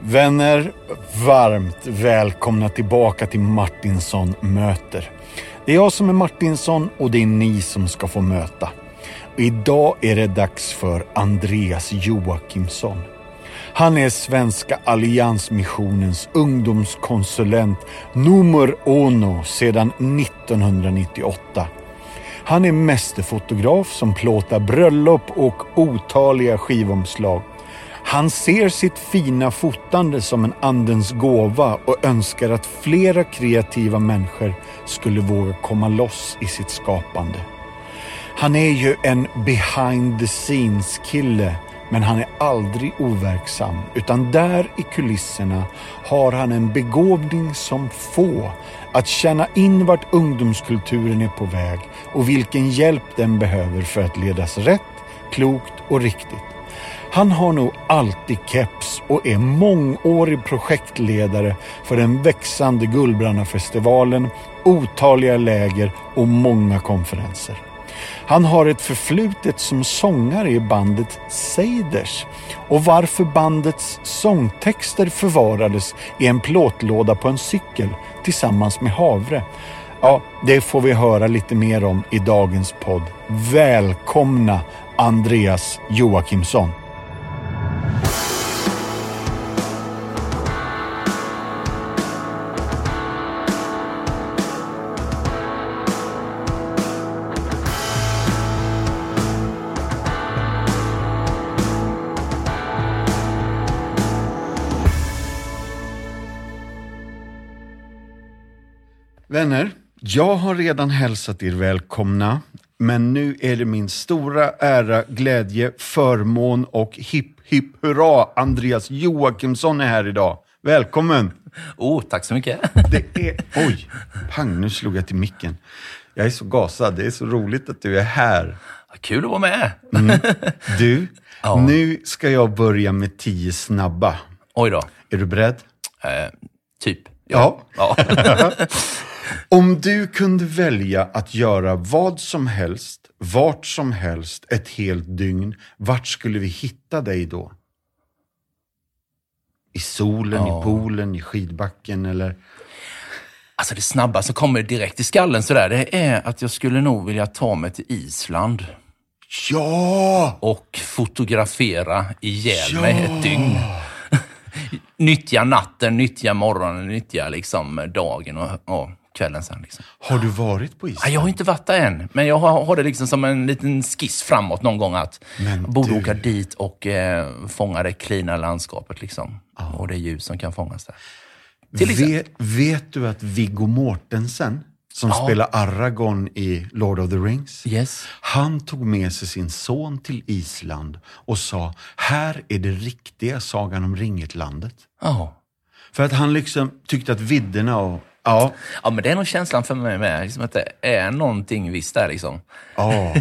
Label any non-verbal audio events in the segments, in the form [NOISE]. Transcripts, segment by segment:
Vänner, varmt välkomna tillbaka till Martinsson möter. Det är jag som är Martinsson och det är ni som ska få möta. Och idag är det dags för Andreas Joakimsson. Han är Svenska Alliansmissionens ungdomskonsulent nummer uno sedan 1998. Han är mästerfotograf som plåtar bröllop och otaliga skivomslag. Han ser sitt fina fotande som en andens gåva och önskar att flera kreativa människor skulle våga komma loss i sitt skapande. Han är ju en behind the scenes kille men han är aldrig overksam utan där i kulisserna har han en begåvning som få att känna in vart ungdomskulturen är på väg och vilken hjälp den behöver för att ledas rätt, klokt och riktigt. Han har nog alltid keps och är mångårig projektledare för den växande Gullbrannafestivalen, otaliga läger och många konferenser. Han har ett förflutet som sångare i bandet Seiders och varför bandets sångtexter förvarades i en plåtlåda på en cykel tillsammans med havre. Ja, det får vi höra lite mer om i dagens podd. Välkomna Andreas Joakimsson. Vänner, jag har redan hälsat er välkomna, men nu är det min stora ära, glädje, förmån och hipp hipp hurra, Andreas Joakimsson är här idag. Välkommen! Oh, tack så mycket. Det är... Oj, pang, nu slog jag till micken. Jag är så gasad, det är så roligt att du är här. Kul att vara med. Mm. [LAUGHS] Du, Ja. nu ska jag börja med tio snabba. Oj då. Är du beredd? Eh, typ. Ja. ja. [LAUGHS] [LAUGHS] Om du kunde välja att göra vad som helst, vart som helst, ett helt dygn, vart skulle vi hitta dig då? I solen, Ja. i poolen, i skidbacken eller? Alltså det snabba som kommer direkt i skallen sådär, det är att jag skulle nog vilja ta mig till Island Ja! och fotografera ihjäl Ja! mig ett dygn. [LAUGHS] nyttja natten, nyttja morgonen, nyttja liksom dagen och, och kvällen sen. Liksom. Har du varit på Island? Jag har inte varit där än, men jag har, har det liksom som en liten skiss framåt någon gång att Men borde du- åka dit och eh, fånga det klina landskapet liksom. Och det ljus som kan fångas där. Vet, vet du att Viggo Mortensen, som Ja. spelar Aragorn i Lord of the Rings, Yes. Han tog med sig sin son till Island och sa, här är det riktiga Sagan om ringet-landet. Ja. För att han liksom tyckte att vidderna och, ja, Ja, men det är nog känslan för mig med. Liksom att det är någonting visst där liksom. ja,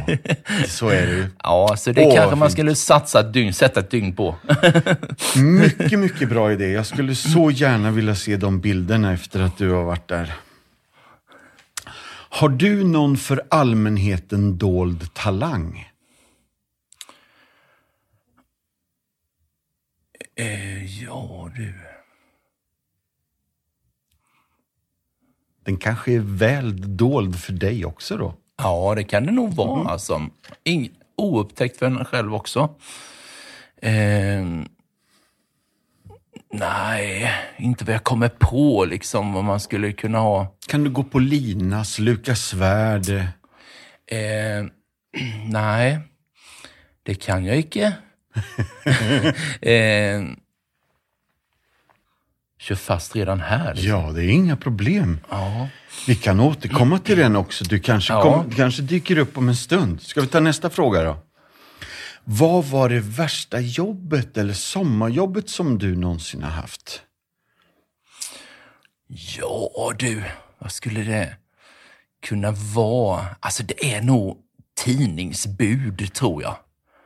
så är det ju. [LAUGHS] Ja, så det Åh, kanske man skulle satsa ett dygn, sätta ett dygn på. [LAUGHS] Mycket, mycket bra idé. Jag skulle så gärna vilja se de bilderna efter att du har varit där. Har du någon för allmänheten dold talang? eh, ja, du. Den kanske är väl dold för dig också då? Ja, det kan det nog vara alltså. Ing, oupptäckt för en själv också. Eh, nej, inte vad jag kommer på liksom vad man skulle kunna ha. Kan du gå på lina, sluka svärd? Eh, [CLEARS THROAT] nej, det kan jag icke. [LAUGHS] eh, kör fast redan här. liksom. Ja, det är inga problem. Ja. Vi kan återkomma till den också. Du kanske, Ja. kom, kanske dyker upp om en stund. Ska vi ta nästa fråga då? Vad var det värsta jobbet eller sommarjobbet som du någonsin har haft? ja, du, vad skulle det kunna vara? Alltså, det är nog tidningsbud, tror jag.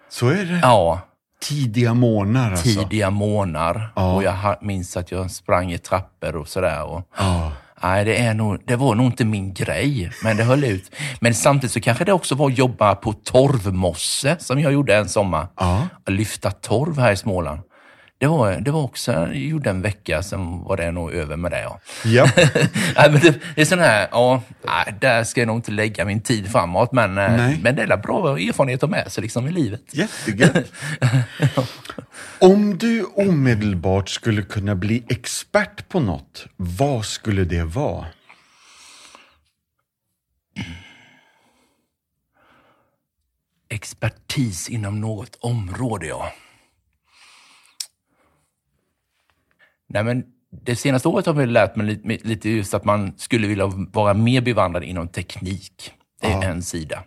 Så är det. Ja, Tidiga månader alltså. tidiga månader. Ja. Och jag minns att jag sprang i trappor och sådär. Och, Ja. nej, det, är nog, det var nog inte min grej, men det höll ut. Men samtidigt så kanske det också var att jobba på torvmosse, som jag gjorde en sommar. Ja. Lyfta torv här i Småland. Det var, det var också, jag gjorde en vecka, sen var det nog över med det. Ja. Ja. [LAUGHS] nej, men det, det är sån här, ja, där ska jag nog inte lägga min tid framåt, men, eh, Nej. men det är bra erfarenhet att ha med sig liksom, i livet. Jättegött. [LAUGHS] Om du omedelbart skulle kunna bli expert på något, vad skulle det vara? Expertis inom något område, ja. Nej, men det senaste året har vi lärt mig lite, just att man skulle vilja vara mer bevandrad inom teknik. Det är Ja. en sida.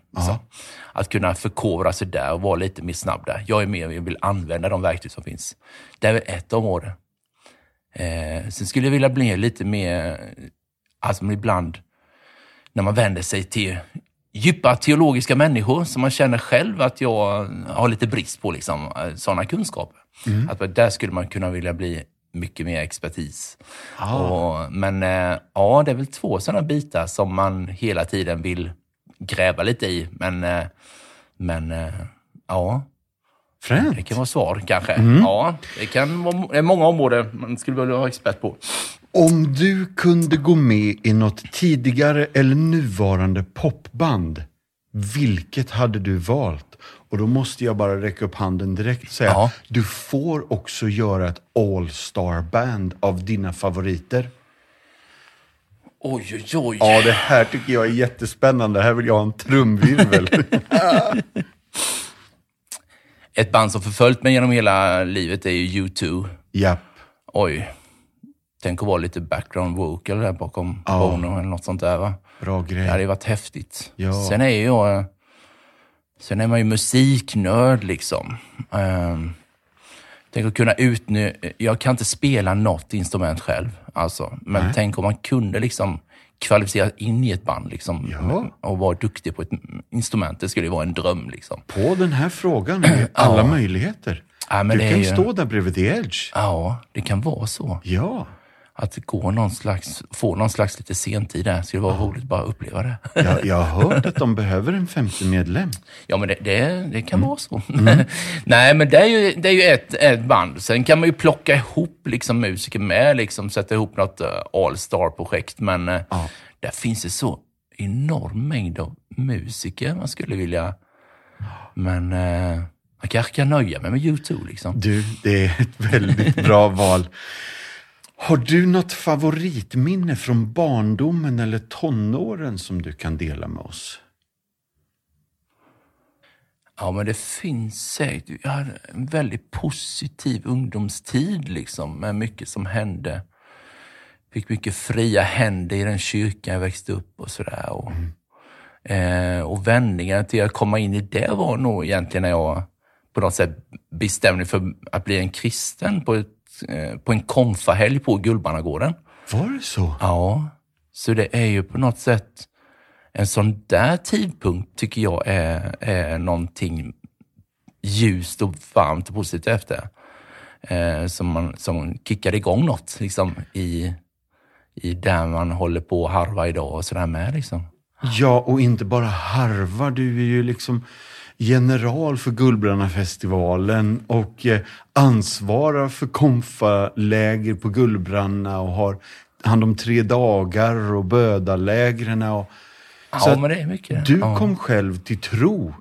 Att kunna förkovra sig där och vara lite mer snabb där. Jag är mer jag vill använda de verktyg som finns. Det är ett område. Eh, sen skulle jag vilja bli lite mer, alltså ibland när man vänder sig till djupa teologiska människor som man känner själv att jag har lite brist på liksom, sådana kunskaper. Att där skulle man kunna vilja bli mycket mer expertis. Och, men eh, ja, det är väl två sådana bitar som man hela tiden vill gräva lite i. Men, eh, men eh, ja, det Fränt. kan vara svar kanske. Ja, det kan vara det är många områden man skulle vilja vara expert på. Om du kunde gå med i något tidigare eller nuvarande popband, vilket hade du valt? Och då måste jag bara räcka upp handen direkt och säga, Ja. du får också göra ett all-star band av dina favoriter. Oj, oj, oj. Ja, det här tycker jag är jättespännande. Här vill jag ha en trumvirvel. [LAUGHS] Ett band som förföljt mig genom hela livet är ju U2. Japp. Oj. Tänk att vara lite background vocal där bakom Ja. Bono eller något sånt där va? Bra Det hade grej. ju varit häftigt. Ja. Sen är ju jag... Sen är man ju musiknörd liksom. Um, tänk att kunna utnyttja... Jag kan inte spela något instrument själv. Alltså. Men Nej. tänk om man kunde liksom kvalificera in i ett band liksom, Ja. och vara duktig på ett instrument. Det skulle ju vara en dröm. Liksom. På den här frågan [CLEARS THROAT] är alla Ja. möjligheter. Ja, du kan ju- stå där bredvid The Edge. Ja, det kan vara så. Ja. Att gå någon slags, få någon slags lite sentid där. Skulle vara roligt bara att uppleva det. Jag, jag har hört att de behöver en femte medlem. [LAUGHS] Ja, men det, det, det kan vara så. [LAUGHS] Nej, men det är ju, det är ju ett, ett band. Sen kan man ju plocka ihop liksom musiker med, liksom sätta ihop något uh, all-star-projekt. Men uh, Ja. där finns det så enorm mängd av musiker man skulle vilja... Men uh, man kanske kan nöja mig med U2 liksom. Du, det är ett väldigt bra val. [LAUGHS] Har du något favoritminne från barndomen eller tonåren som du kan dela med oss? Ja, men det finns säkert. Jag hade en väldigt positiv ungdomstid liksom, med mycket som hände. Fick mycket fria händer i den kyrkan jag växte upp och sådär. Och, eh, och vändningen till att komma in i det var nog egentligen när jag på något sätt bestämde mig för att bli en kristen på, ett, på en konfahelg på Gullbannagården. Var det så? Ja, så det är ju på något sätt en sån där tidpunkt tycker jag är, är någonting ljust och varmt och positivt efter. Eh, som, man, som kickar igång något liksom, i, i där man håller på att harva idag och sådär med. Liksom. Ja, och inte bara harva. Du är ju liksom general för Gullbrannafestivalen och eh, ansvarar för konfaläger på Gullbranna och har hand om tre dagar och bödalägren. Och, Så Ja, men det är mycket. du ja. kom själv till tro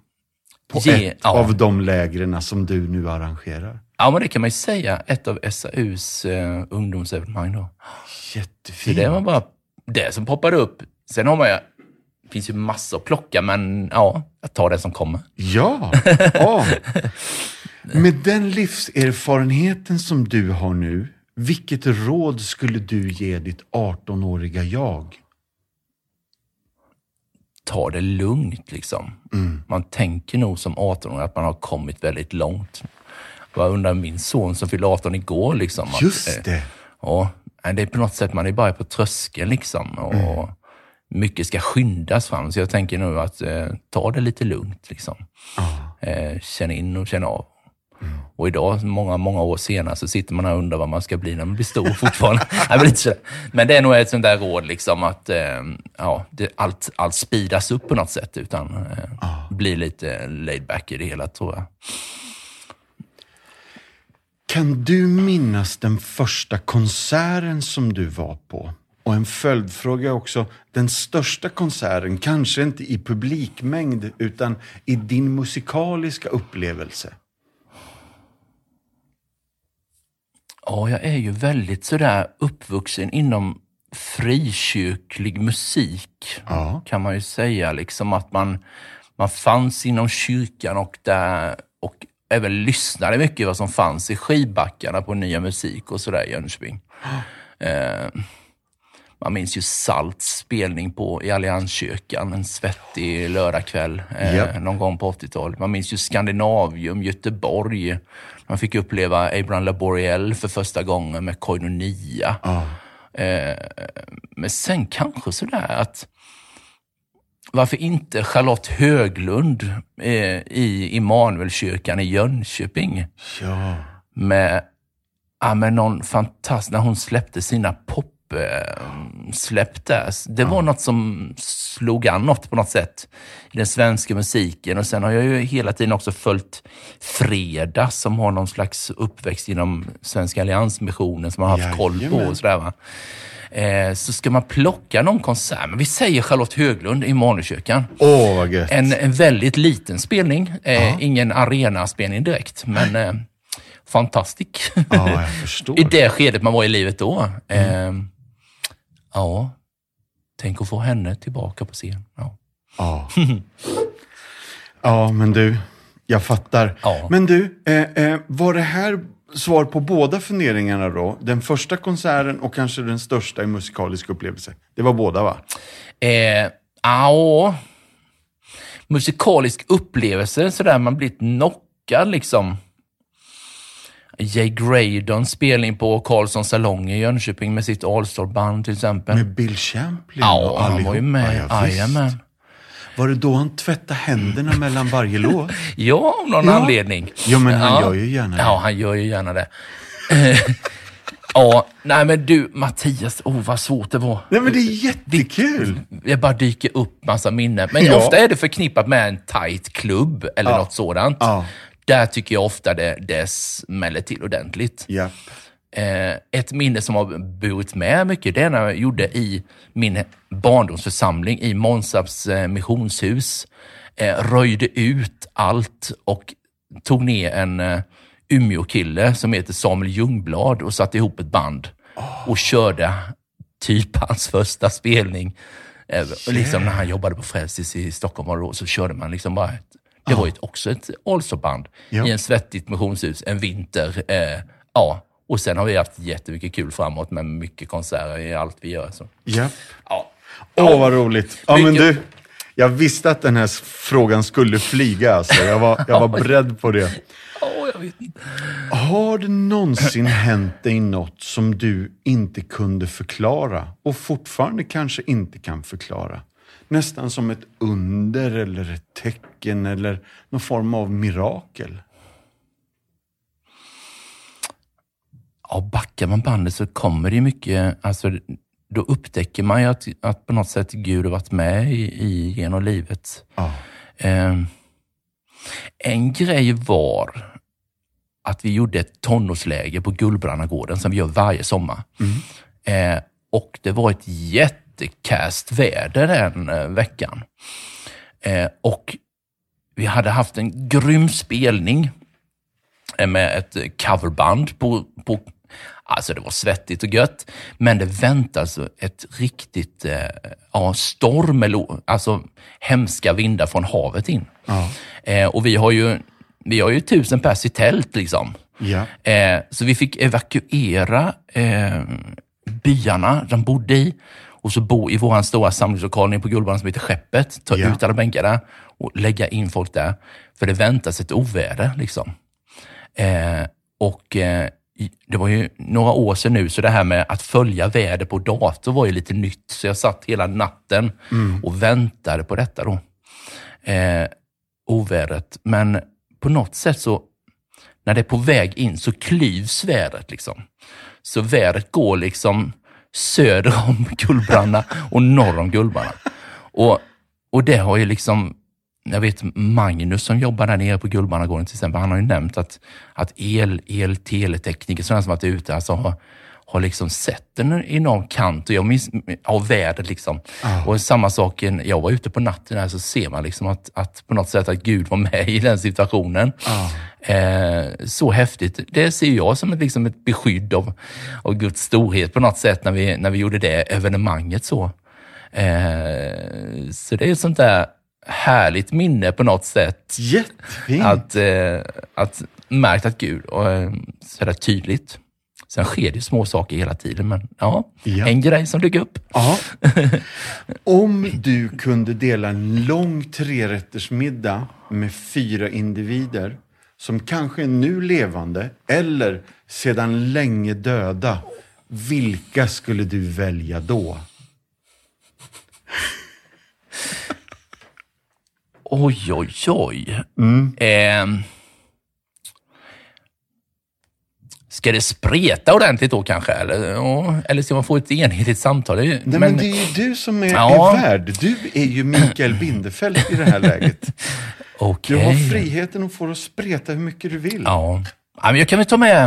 på Ge- ett ja. av de lägren som du nu arrangerar. ja, men det kan man ju säga. Ett av SAUs eh, ungdomsevenemang då. Jättefint. det var bara det som poppade upp. Sen har man ju, det finns ju massor att plocka, men ja, jag tar det som kommer. Ja, ja. [LAUGHS] Med den livserfarenheten som du har nu, vilket råd skulle du ge ditt 18-åriga jag? ta det lugnt. Liksom. Man tänker nog som 18-åring att man har kommit väldigt långt. Jag undrar min son som fyllde 18 igår. Liksom, att, Just eh, det. Ja, det är på något sätt, man är bara på tröskeln liksom. Och Mycket ska skyndas fram, så jag tänker nu att eh, ta det lite lugnt. Liksom. Ja. Eh, känn in och känn av. Och idag, många, många år senare, så sitter man här och undrar vad man ska bli när man blir stor fortfarande. [LAUGHS] Men det är nog ett sånt där råd, liksom, att eh, ja, det, allt, allt speedas upp på något sätt, utan eh, bli lite laid back i det hela, tror jag. Kan du minnas den första konserten som du var på? Och en följdfråga också, den största konserten, kanske inte i publikmängd, utan i din musikaliska upplevelse? Ja, jag är ju väldigt sådär uppvuxen inom frikyrklig musik, Ja. kan man ju säga. Liksom att man, man fanns inom kyrkan och där och även lyssnade mycket vad som fanns i skivbackarna på Nya Musik och sådär i Jönköping. Eh, man minns ju Salts spelning på, i Allianskyrkan en svettig lördagkväll eh, Japp. någon gång på 80-talet. Man minns ju Skandinavium, Göteborg. Man fick uppleva Abraham Laboriel för första gången med Koinonia. Eh, men sen kanske sådär att varför inte Charlotte Höglund eh, i Immanuelkyrkan i Jönköping Ja. med, ja, med någon fantastisk, när hon släppte sina pop eh, släpp där. Det var något som slog an något på något sätt i den svenska musiken. Och sen har jag ju hela tiden också följt Freda som har någon slags uppväxt inom Svenska Alliansmissionen som man har haft koll på. Jajamän. Och sådär, va? Eh, så ska man plocka någon konsert, men vi säger Charlotte Höglund i Immanuelkyrkan. Åh, vad gött. En, en väldigt liten spelning, eh, ingen arenaspelning direkt, men eh, fantastisk. Förstår. [LAUGHS] I det skedet man var i livet då. Eh, ja, tänk att få henne tillbaka på scen. Ja. Ja. [LAUGHS] ja, men du, jag fattar. Ja. Men du, eh, eh, var det här svar på båda funderingarna då? Den första konserten och kanske den största i musikalisk upplevelse? Det var båda va? Eh, ja, musikalisk upplevelse, sådär man blivit knockad liksom. Jay Graydon spelning på Carlsson salong i Jönköping med sitt All-star-band till exempel. Med Bill Champlin ja, och han var ju allihopa, med. ja. Jajamän. Var det då han tvättade händerna mellan varje låt? [LAUGHS] Ja, av någon Ja. anledning. Ja, men han gör ju gärna det. Ja, han gör ju gärna det. [LAUGHS] Ja, nej men du Mattias, oh vad svårt det var. Nej, men det är jättekul! Det bara dyker upp massa minnen. Men Ja. ofta är det förknippat med en tight klubb eller Ja. något sådant. Ja. Där tycker jag ofta det, det smäller till ordentligt. Eh, ett minne som har burit med mycket, det är när jag gjorde i min barndomsförsamling i Månsarps eh, missionshus. Eh, röjde ut allt och tog ner en eh, Umeå-kille som heter Samuel Ljungblad och satte ihop ett band och körde typ hans första spelning. Eh, och liksom när han jobbade på Frälsis i Stockholm då, så körde man liksom bara ett, det var ju också ett Allstar-band Ja. i en svettigt missionshus en vinter. Eh, ja, och sen har vi haft jättemycket kul framåt med mycket konserter i allt vi gör. Så. ja. Ja. Åh, vad roligt. Ja, men du, jag visste att den här frågan skulle flyga. Alltså. Jag, var, jag var [LAUGHS] beredd på det. Åh, jag vet inte. Har det någonsin hänt dig något som du inte kunde förklara och fortfarande kanske inte kan förklara? Nästan som ett under eller ett tecken eller någon form av mirakel. Ja, backar man bandet så kommer det mycket, alltså, då upptäcker man ju att, att på något sätt Gud har varit med i, i genom livet. Ja. Eh, en grej var att vi gjorde ett tonårsläger på Gullbrannagården som vi gör varje sommar. Eh, och det var ett jättekast väder den eh, veckan. Eh, och vi hade haft en grym spelning eh, med ett coverband på, på Alltså det var svettigt och gött, men det väntade alltså ett riktigt eh, ja, storm, eller, alltså hemska vindar från havet in. Ja. Eh, och vi har ju, vi har ju tusen pers i tält liksom. Ja. Eh, så vi fick evakuera byarna de bodde i och så bo i vår stora samlingslokal nere på Gullbanan som heter Skeppet. Ta Ja. ut alla bänkar där och lägga in folk där. För det väntas ett oväder. Liksom. Eh, och eh, Det var ju några år sedan nu, så det här med att följa väder på dator var ju lite nytt. Så jag satt hela natten och väntade på detta då. Eh, ovädret. Men på något sätt så, när det är på väg in så klyvs vädret. Liksom. Så vädret går liksom söder om [LAUGHS] Gullbranna och norr om Gullbranna. Och, och det har ju liksom jag vet Magnus som jobbar där nere på Gullbrannagården till exempel, han har ju nämnt att, att el, el teletekniker, sådana som varit ute, alltså har, har liksom sett en enorm kant och jag minns, av vädret. Liksom. Ah. Och samma sak, jag var ute på natten här så ser man liksom att, att på något sätt att Gud var med i den situationen. Ah. Eh, så häftigt. Det ser jag som ett, liksom ett beskydd av, av Guds storhet på något sätt när vi, när vi gjorde det evenemanget. så. Eh, så det är ett sånt där härligt minne på något sätt. Jättefint. Att, eh, att märkt att Gud, och, eh, sådär tydligt. Sen sker det små saker hela tiden, men ja, Ja. en grej som dyker upp. Ja. [LAUGHS] Om du kunde dela en lång trerättersmiddag med fyra individer som kanske är nu levande eller sedan länge döda, vilka skulle du välja då? Oj, oj, oj. Mm. Eh, ska det spreta ordentligt då kanske? Eller, ja, eller ska man få ett enhetligt samtal? Nej, men, det är ju du som är, Ja. är värd. Du är ju Mikael Bindefeld i det här läget. [LAUGHS] okej. Du har friheten att få det att spreta hur mycket du vill. Ja. ja men jag kan väl ta med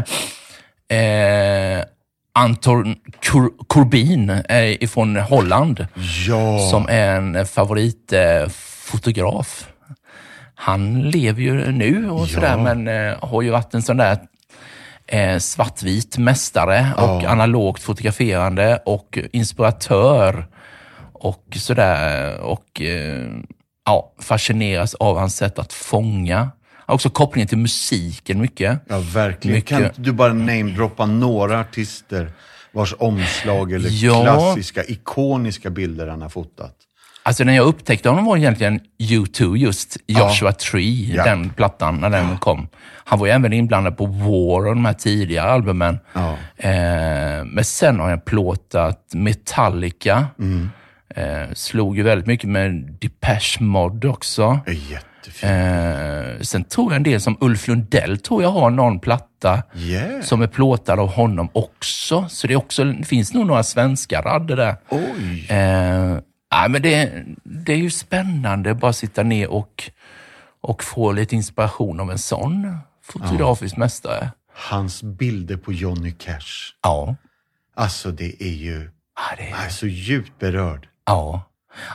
eh, Anton Cor- Corbin eh, ifrån Holland. Ja. som är en favoritfotograf. Han lever ju nu och sådär, men eh, har ju varit en sån där eh, svartvit mästare och analogt fotograferande och inspiratör och sådär. Och eh, ja, fascineras av hans sätt att fånga. Också kopplingen till musiken mycket. Ja, verkligen. Mycket. Kan inte du bara namedroppa några artister vars omslag eller Ja. klassiska, ikoniska bilder han har fotat? Alltså när jag upptäckte honom var egentligen U2, just Joshua Tree, Ja. den plattan, när den kom. Han var ju även inblandad på War och de här tidigare albumen. Ja. Eh, men sen har jag plåtat Metallica. Mm. Eh, slog ju väldigt mycket med Depeche Mode också. Eh, sen tror jag en del som Ulf Lundell tror jag har någon platta Yeah. som är plåtad av honom också. Så det, också, det finns nog några svenska radder där. Oj. Nej, men det, det är ju spännande att bara sitta ner och, och få lite inspiration av en sån fotografisk mästare. Hans bilder på Johnny Cash. Ja. Alltså det är ju... Ja, det, Jag är så djupt berörd. ja.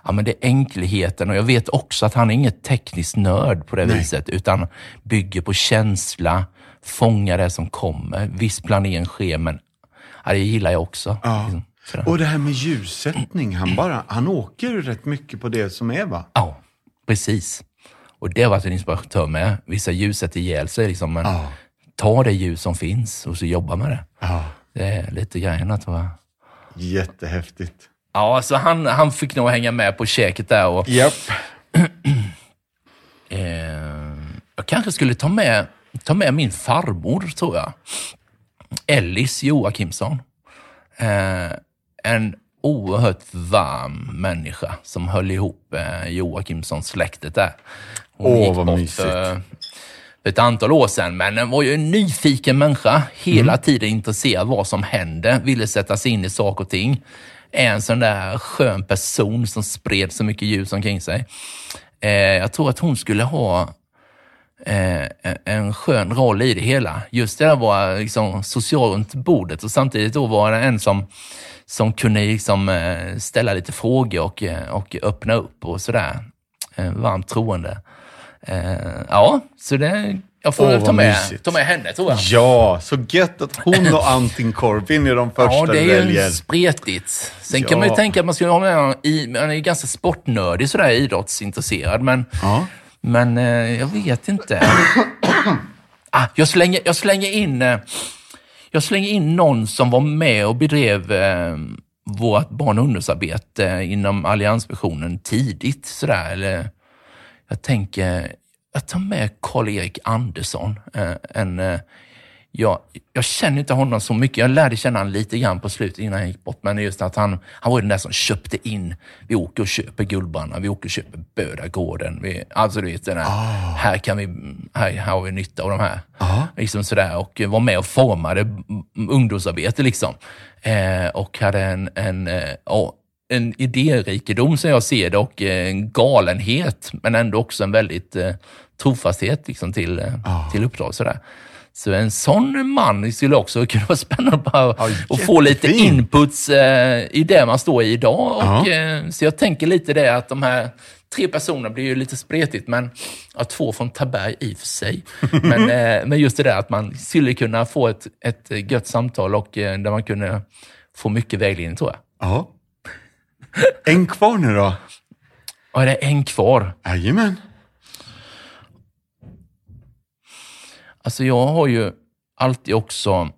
ja, men det är enkelheten och jag vet också att han är inget tekniskt nörd på det Nej. viset, utan bygger på känsla, fångar det som kommer. Viss planering sker, men ja, det gillar jag också. Ja. Liksom, sådär. Och det här med ljussättning, han, bara, han åker rätt mycket på det som är va? Ja, precis. Och det har varit en inspiratör med. Vissa ljus sätter ihjäl sig, liksom, men Ja. ta det ljus som finns och så jobba med det. Ja. Det är lite grejerna tror jag. Jättehäftigt. Ja, så han, han fick nog hänga med på käket där. Och, Japp. [CLEARS THROAT] eh, jag kanske skulle ta med, ta med min farmor, tror jag. Ellis Joakimsson. Eh, en oerhört varm människa som höll ihop eh, Joakimsson-släktet där. Hon Åh, gick vad bort mysigt. för, för ett antal år sedan, men den var ju en nyfiken människa. Hela tiden intresserad av vad som hände, ville sätta sig in i saker och ting. En sån där skön person som spred så mycket ljus omkring sig. Eh, jag tror att hon skulle ha eh, en- skön roll i det hela. Just det där var liksom social runt bordet och samtidigt då var det en som, som kunde liksom eh, ställa lite frågor och, eh, och öppna upp och sådär. Eh, varmt troende. Ja, så det, jag får väl ta med, mysigt. ta med henne tror jag. Ja, så gött att hon och Antin Corbin är de första Ja, det du är ju spretigt. Sen kan man ju Ja. tänka att man skulle ha med honom i, men han är ju ganska sportnördig sådär, idrottsintresserad. Men, Ja. Men eh, jag vet inte. [COUGHS] ah, jag, slänger, jag, slänger in, eh, jag slänger in någon som var med och bedrev eh, vårt barn och ungdomsarbete inom alliansmissionen tidigt. Sådär. Eller, jag tänker, jag tar med Karl-Erik Andersson. Eh, en, eh, jag, jag känner inte honom så mycket. Jag lärde känna honom lite grann på slutet innan han gick bort. Men just att han, han var den där som köpte in. Vi åker och köper Guldbanna, vi åker och köper Bödagården. Vi, alltså du vet, den där, här, kan vi, här, här har vi nytta av de här. Liksom sådär, och var med och formade ungdomsarbete. Liksom. Eh, och hade en, en eh, en idérikedom som jag ser det och en galenhet, men ändå också en väldigt eh, trofasthet liksom, till, eh, Ja. till uppdrag. Sådär. Så en sån man skulle också kunna vara spännande bara Ja, att få lite inputs eh, i det man står i idag. Och, Ja. eh, så jag tänker lite det att de här tre personerna blir ju lite spretigt, men ja, två från Taberg i och för sig. [LAUGHS] Men, eh, men just det där att man skulle kunna få ett, ett gött samtal och eh, där man kunde få mycket vägledning tror jag. Ja. En kvar nu då? Är det en kvar? Jajamän. Alltså jag har ju alltid också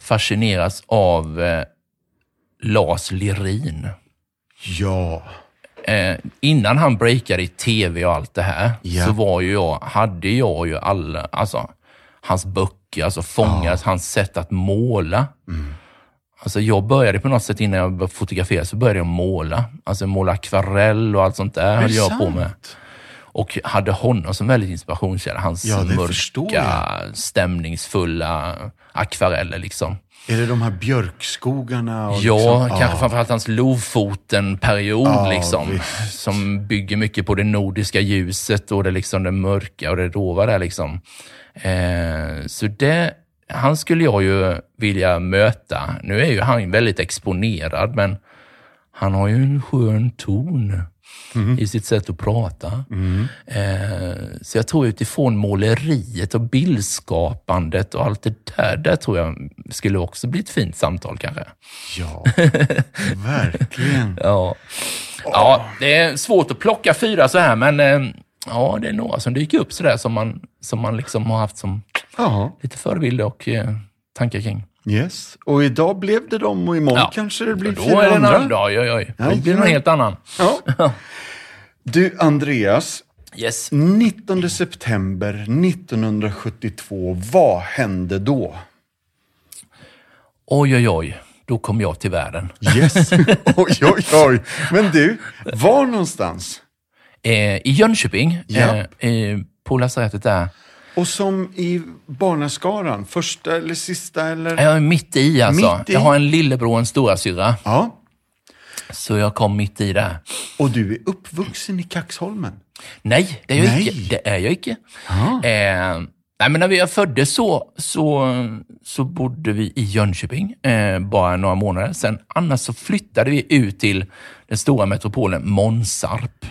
fascinerats av eh, Lars Lerin. Ja. Eh, innan han breakade i tv och allt det här, Ja. så var ju jag, hade jag ju alla, alltså hans böcker, alltså fångas, hans sätt att måla. Mm. Alltså jag började på något sätt innan jag började fotografera, så började jag måla. Alltså måla akvarell och allt sånt där höll jag på med. Och hade honom som väldigt inspirationskälla. Hans Ja, mörka, stämningsfulla akvareller liksom. Är det de här björkskogarna? Ja, liksom, kanske ja. framförallt hans Lofoten-period Ja, liksom. visst. Som bygger mycket på det nordiska ljuset och det, liksom, det mörka och det råa där liksom. Eh, så det, han skulle jag ju vilja möta. Nu är ju han väldigt exponerad, men han har ju en skön ton i sitt sätt att prata. Eh, så jag tror utifrån måleriet och bildskapandet och allt det där, där tror jag skulle också bli ett fint samtal kanske. Ja, [LAUGHS] verkligen. Ja. ja, det är svårt att plocka fyra så här, men eh, ja, det är några som dyker upp sådär som man, som man liksom har haft som Ja, lite förebilder och eh, tankar kring. Yes. Och idag blev det dem och imorgon Ja. kanske det blir Då fyra är det en andra. oj, oj, oj. Då blir det någon helt annan. Ja. Du, Andreas. Yes. 19 september 1972, vad hände då? Oj, oj, oj. Då kom jag till världen. Yes, [LAUGHS] oj, oj, oj. Men du, var någonstans? Eh, I Jönköping, Ja. eh, eh, på lasarettet där. Och som i barnaskaran, första eller sista eller? Jag är mitt i alltså. Mitt i? Jag har en lillebror och en storasyrra. Ja, Så jag kom mitt i där. och du är uppvuxen i Kaxholmen? Nej, det är jag Nej. icke. Det är jag icke. Ja. Eh, nej, men när vi föddes så, så, så bodde vi i Jönköping eh, bara några månader. Sen annars så flyttade vi ut till den stora metropolen Månsarp.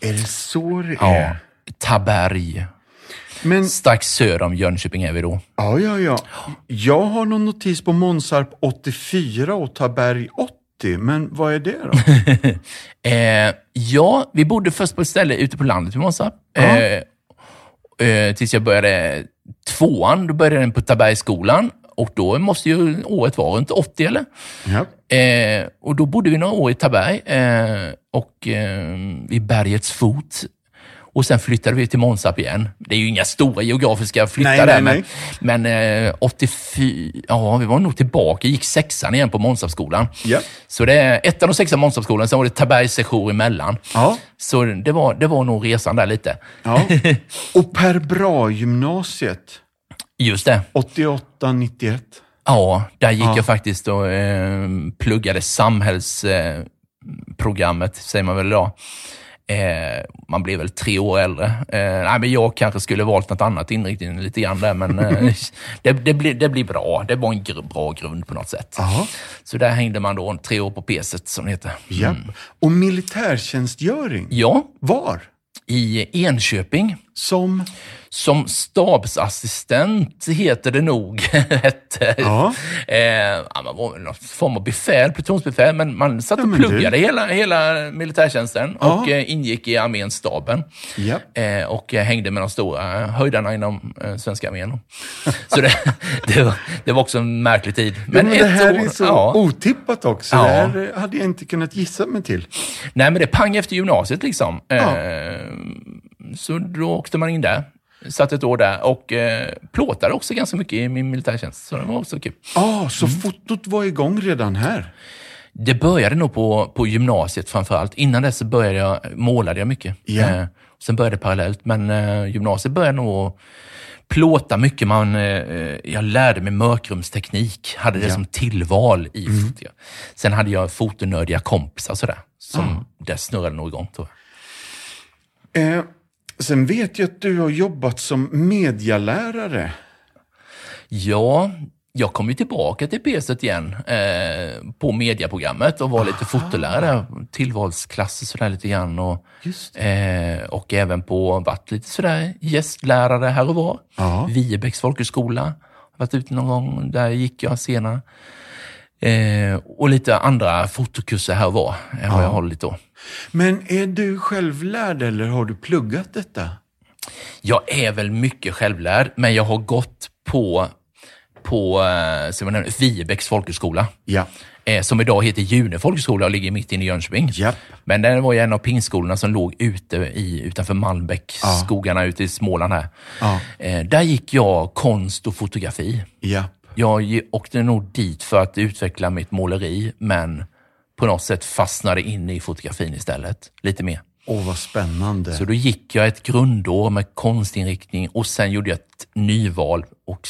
Är det så det Ja, är? Taberg. Men, Strax söder om Jönköping är vi då. ja, ja, ja. Jag har någon notis på Månsarp 84 och Taberg 80, men vad är det då? [LAUGHS] Eh, ja, vi bodde först på ett ställe ute på landet i Månsarp. Eh, eh, tills jag började tvåan, då började den på Tabergsskolan. Och då måste ju året vara runt 80 eller? Ja. Eh, och då bodde vi några år i Taberg eh, och eh, vid bergets fot. Och sen flyttade vi till Månsarp igen. Det är ju inga stora geografiska flyttar Nej, där, nej, men, men eh, 84, ja, vi var nog tillbaka, gick sexan igen på Månsarpsskolan. Ja. Så det är ettan och sexan Månsarpsskolan, sen var det Tabergs emellan. Ja. Så det var, det var nog resan där lite. ja. [LAUGHS] Och Per Bra-gymnasiet, Just det. 88, 91. Ja, där gick Ja. jag faktiskt och eh, pluggade samhällsprogrammet, eh, programmet, säger man väl idag. Eh, man blir väl tre år äldre. Eh, nej, men jag kanske skulle valt något annat inriktning lite grann där, men eh, [LAUGHS] det, det, blir, det blir bra. Det var en gr bra grund på något sätt. Ja. Så där hängde man då tre år på peset, som det heter. Ja. Och militärtjänstgöring, Ja, var? i Enköping. Som? Som stabsassistent heter det nog. [LAUGHS] hette. Ja. Eh, ja, man var någon form av befäl, plutonsbefäl, men man satt Ja, och du. pluggade hela, hela militärtjänsten Ja. och eh, ingick i arménstaben. Ja. Eh, och eh, hängde med de stora eh, höjdarna inom eh, svenska armén. Så det, [LAUGHS] det, var, det var också en märklig tid. Men, men det här år- är så ja. otippat också. Ja. Det här hade jag inte kunnat gissa mig till. Nej, men det pang efter gymnasiet liksom. Ja. Så då åkte man in där. Satt ett år där och eh, plåtade också ganska mycket i min militärtjänst. Så det var också kul. Ah, så Mm. fotot var igång redan här? Det började nog på, på gymnasiet framför allt. Innan dess började jag, målade jag mycket. Ja. Eh, sen började det parallellt, men eh, gymnasiet började nog plåta mycket. Man, eh, jag lärde mig mörkrumsteknik, hade det Ja. som tillval i mm. Sen hade jag fotonördiga kompisar sådär, som det snurrade nog igång tror jag. Eh, sen vet jag att du har jobbat som medialärare. Ja, jag kom ju tillbaka till P-set igen eh, på mediaprogrammet och var lite fotolärare, tillvalsklasser sådär lite grann. Och, eh, och även på, varit lite sådär gästlärare här och var. Ja. Viebäcks folkhögskola, varit ute någon gång, där gick jag senare. Eh, och lite andra fotokurser här och var har jag hållit då. Men är du självlärd eller har du pluggat detta? Jag är väl mycket självlärd, men jag har gått på, på eh, Viebäcks folkhögskola. Ja. eh, som idag heter June folkhögskola och ligger mitt inne i Jönköping. Japp. Men den var ju en av pingskolorna som låg ute i, utanför Malmbäck, Ja. skogarna ute i Småland här. Ja. Eh, där gick jag konst och fotografi. Japp. Jag åkte nog dit för att utveckla mitt måleri, men på något sätt fastnade in i fotografin istället, lite mer. Åh, vad spännande. Så då gick jag ett grundår med konstinriktning och sen gjorde jag ett nyval och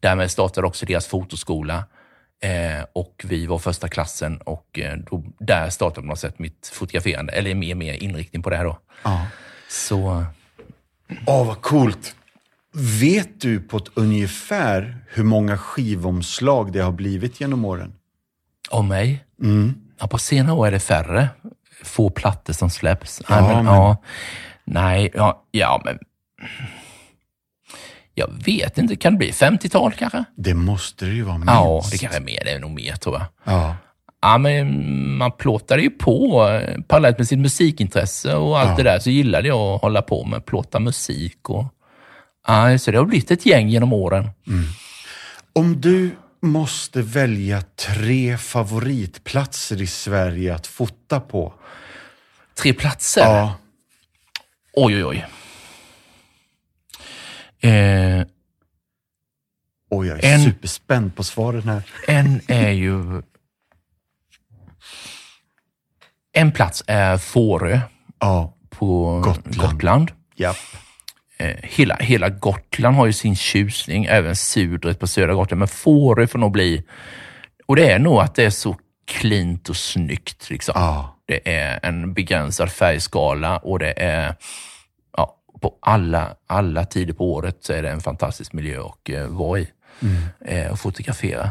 därmed startade också deras fotoskola. Eh, och vi var första klassen och eh, då, där startade på något sätt mitt fotograferande, eller mer, mer inriktning på det här då. Ja. Så Åh, vad coolt. Vet du på ett ungefär hur många skivomslag det har blivit genom åren? om mig? Ja, på senare år är det färre. Få plattor som släpps. Ja, Nej, men, men- ja, nej, ja, ja, men... Jag vet inte, kan det bli 50-tal kanske? Det måste det ju vara minst. Ja, det kanske är mer, det är nog mer tror jag. Ja. Ja, men man plåtade ju på eh, parallellt med sitt musikintresse och allt Ja. det där så gillade jag att hålla på med plåta musik. Och, ja, så det har blivit ett gäng genom åren. Om du måste välja tre favoritplatser i Sverige att fota på. Tre platser. Ja. Oj, oj, oj. Eh, Och jag är En- superspänd på svaren här. en är ju... En plats är Fårö Ja. på Gotland. Gotland. Japp. Eh, hela, hela Gotland har ju sin tjusning, även Sudret på södra Gotland, men Fårö får nog bli... Och det är nog att det är så klint och snyggt. Liksom. Ja. Det är en begränsad färgskala och det är ja, på alla, alla tider på året så är det en fantastisk miljö att eh, vara i eh, och fotografera.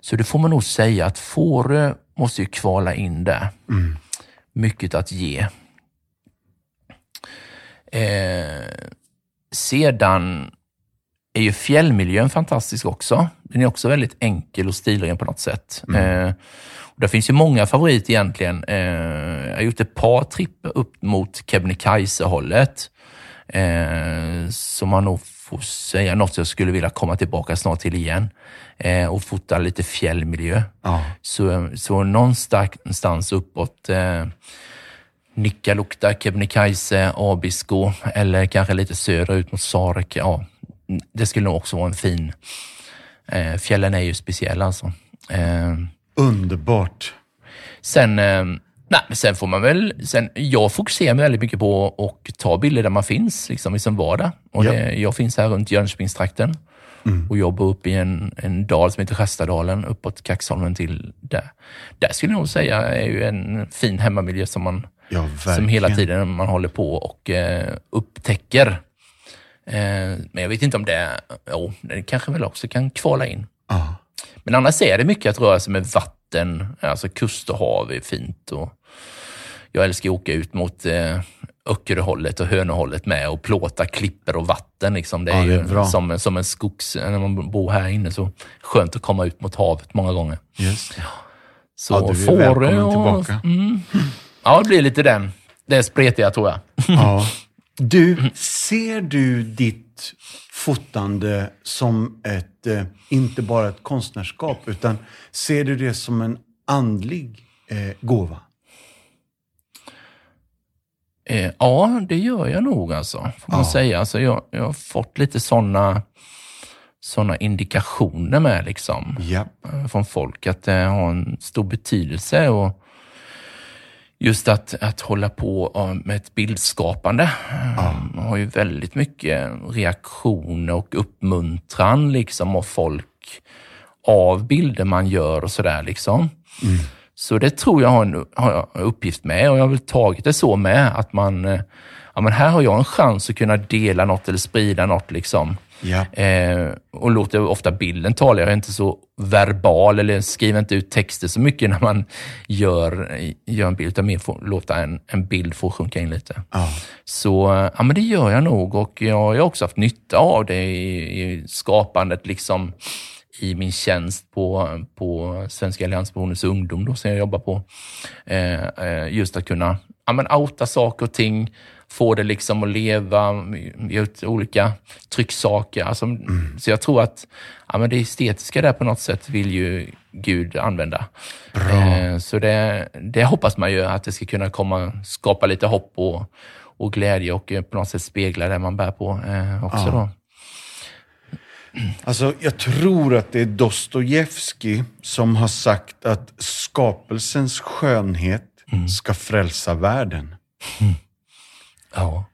Så det får man nog säga att Fårö måste ju kvala in där. Mycket att ge. Eh, sedan är ju fjällmiljön fantastisk också. Den är också väldigt enkel och stilren på något sätt. Eh, och det finns ju många favoriter egentligen. Eh, jag har gjort ett par tripper upp mot Kebnekaise-hållet. Eh, som man nog får säga något jag skulle vilja komma tillbaka snart till igen. Eh, och fota lite fjällmiljö. Ja. Så, så någonstans uppåt eh, Nikkaluokta, Kebnekaise, Abisko eller kanske lite söderut mot Sarek. Ja, det skulle nog också vara en fin... Eh, fjällen är ju speciella alltså. Eh, Underbart. sen, eh, nej, sen får man väl... Sen, jag fokuserar mig väldigt mycket på att ta bilder där man finns liksom, i sin vardag. Och Ja. det, jag finns här runt Jönköpingstrakten och jobbar upp i en, en dal som heter Sjöstadalen, uppåt Kaxholmen till där. Där skulle jag nog säga är ju en fin hemmamiljö som man Ja, som hela tiden man håller på och eh, upptäcker. Eh, men jag vet inte om det, jo, det kanske väl också kan kvala in. Ja. Men annars är det mycket att röra sig med vatten, alltså kust och hav är fint. Och jag älskar att åka ut mot eh, Öckeröhållet och Hönöhållet med och plåta klipper och vatten. Liksom. Det är Ja, det är ju bra. som, som en skogs... När man bor här inne så skönt att komma ut mot havet många gånger. Just det. Så Ja, du är Fårö välkommen och- tillbaka. Mm, ja, det blir lite den. Det är spretiga tror jag. Ja. [LAUGHS] Du, ser du ditt fotande som ett, eh, inte bara ett konstnärskap, utan ser du det som en andlig eh, gåva? Eh, ja, det gör jag nog alltså, får man Ja. säga. Alltså, jag, jag har fått lite sådana såna indikationer med liksom, Ja. eh, från folk att det har en stor betydelse. Och just att, att hålla på ja, med ett bildskapande. Man har ju väldigt mycket reaktioner och uppmuntran liksom av folk av bilder man gör och sådär. Liksom. Så det tror jag har en, har en uppgift med och jag har väl tagit det så med att man, eh, ja men här har jag en chans att kunna dela något eller sprida något liksom. Ja. Eh, och låter ofta bilden tala. Jag är inte så verbal eller skriver inte ut texter så mycket när man gör, gör en bild, utan mer får låta en, en bild få sjunka in lite. Ja. Så ja, men det gör jag nog och jag, jag har också haft nytta av det i, i skapandet liksom i min tjänst på, på Svenska Alliansförbundets ungdom då, som jag jobbar på. Eh, eh, just att kunna ja, men outa saker och ting, få det liksom att leva, ge ut olika trycksaker. Alltså, Så jag tror att ja, men det estetiska där på något sätt vill ju Gud använda. Eh, så det, det hoppas man ju att det ska kunna komma, skapa lite hopp och, och glädje och eh, på något sätt spegla det man bär på eh, också. Ja. Då. Alltså, jag tror att det är Dostojevskij som har sagt att skapelsens skönhet ska frälsa världen. Ja.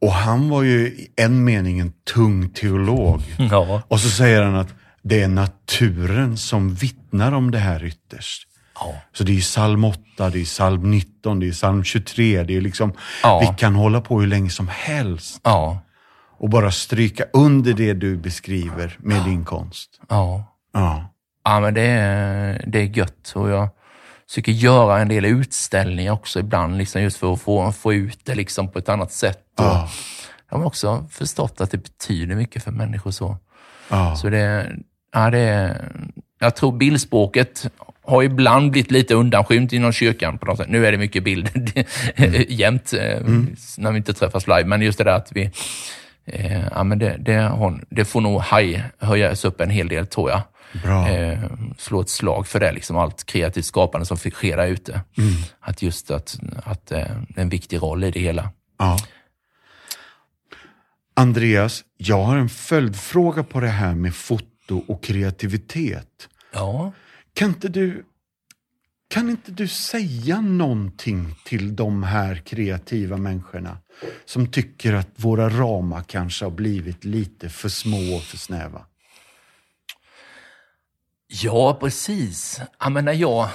Och han var ju i en mening en tung teolog. Ja. Och så säger han att det är naturen som vittnar om det här ytterst. Ja. Så det är psalm 8, det är psalm 19, det är psalm 23. Det är liksom, Ja. Vi kan hålla på hur länge som helst Ja. och bara stryka under det du beskriver med din konst. Ja. Ja. Ja, men det är, det är gött. Och jag försöker göra en del utställningar också ibland, liksom just för att få, få ut det liksom på ett annat sätt. Och Ja. Jag har också förstått att det betyder mycket för människor. så. Ja. Så det, ja, det jag tror bildspråket har ibland blivit lite undanskymt inom kyrkan på något sätt. Nu är det mycket bild [LAUGHS] [LAUGHS] jämt eh, när vi inte träffas live, men just det där att vi eh, ja, men det, det, har, det får nog haj, höjas upp en hel del tror jag. Bra. Eh, slå ett slag för det, liksom allt kreativt skapande som sker där ute. Att just att, att eh, en viktig roll i det hela. Ja. Andreas, jag har en följdfråga på det här med foto och kreativitet. Ja. Kan inte du, kan inte du säga någonting till de här kreativa människorna som tycker att våra ramar kanske har blivit lite för små och för snäva? Ja, precis. Ja, men när jag,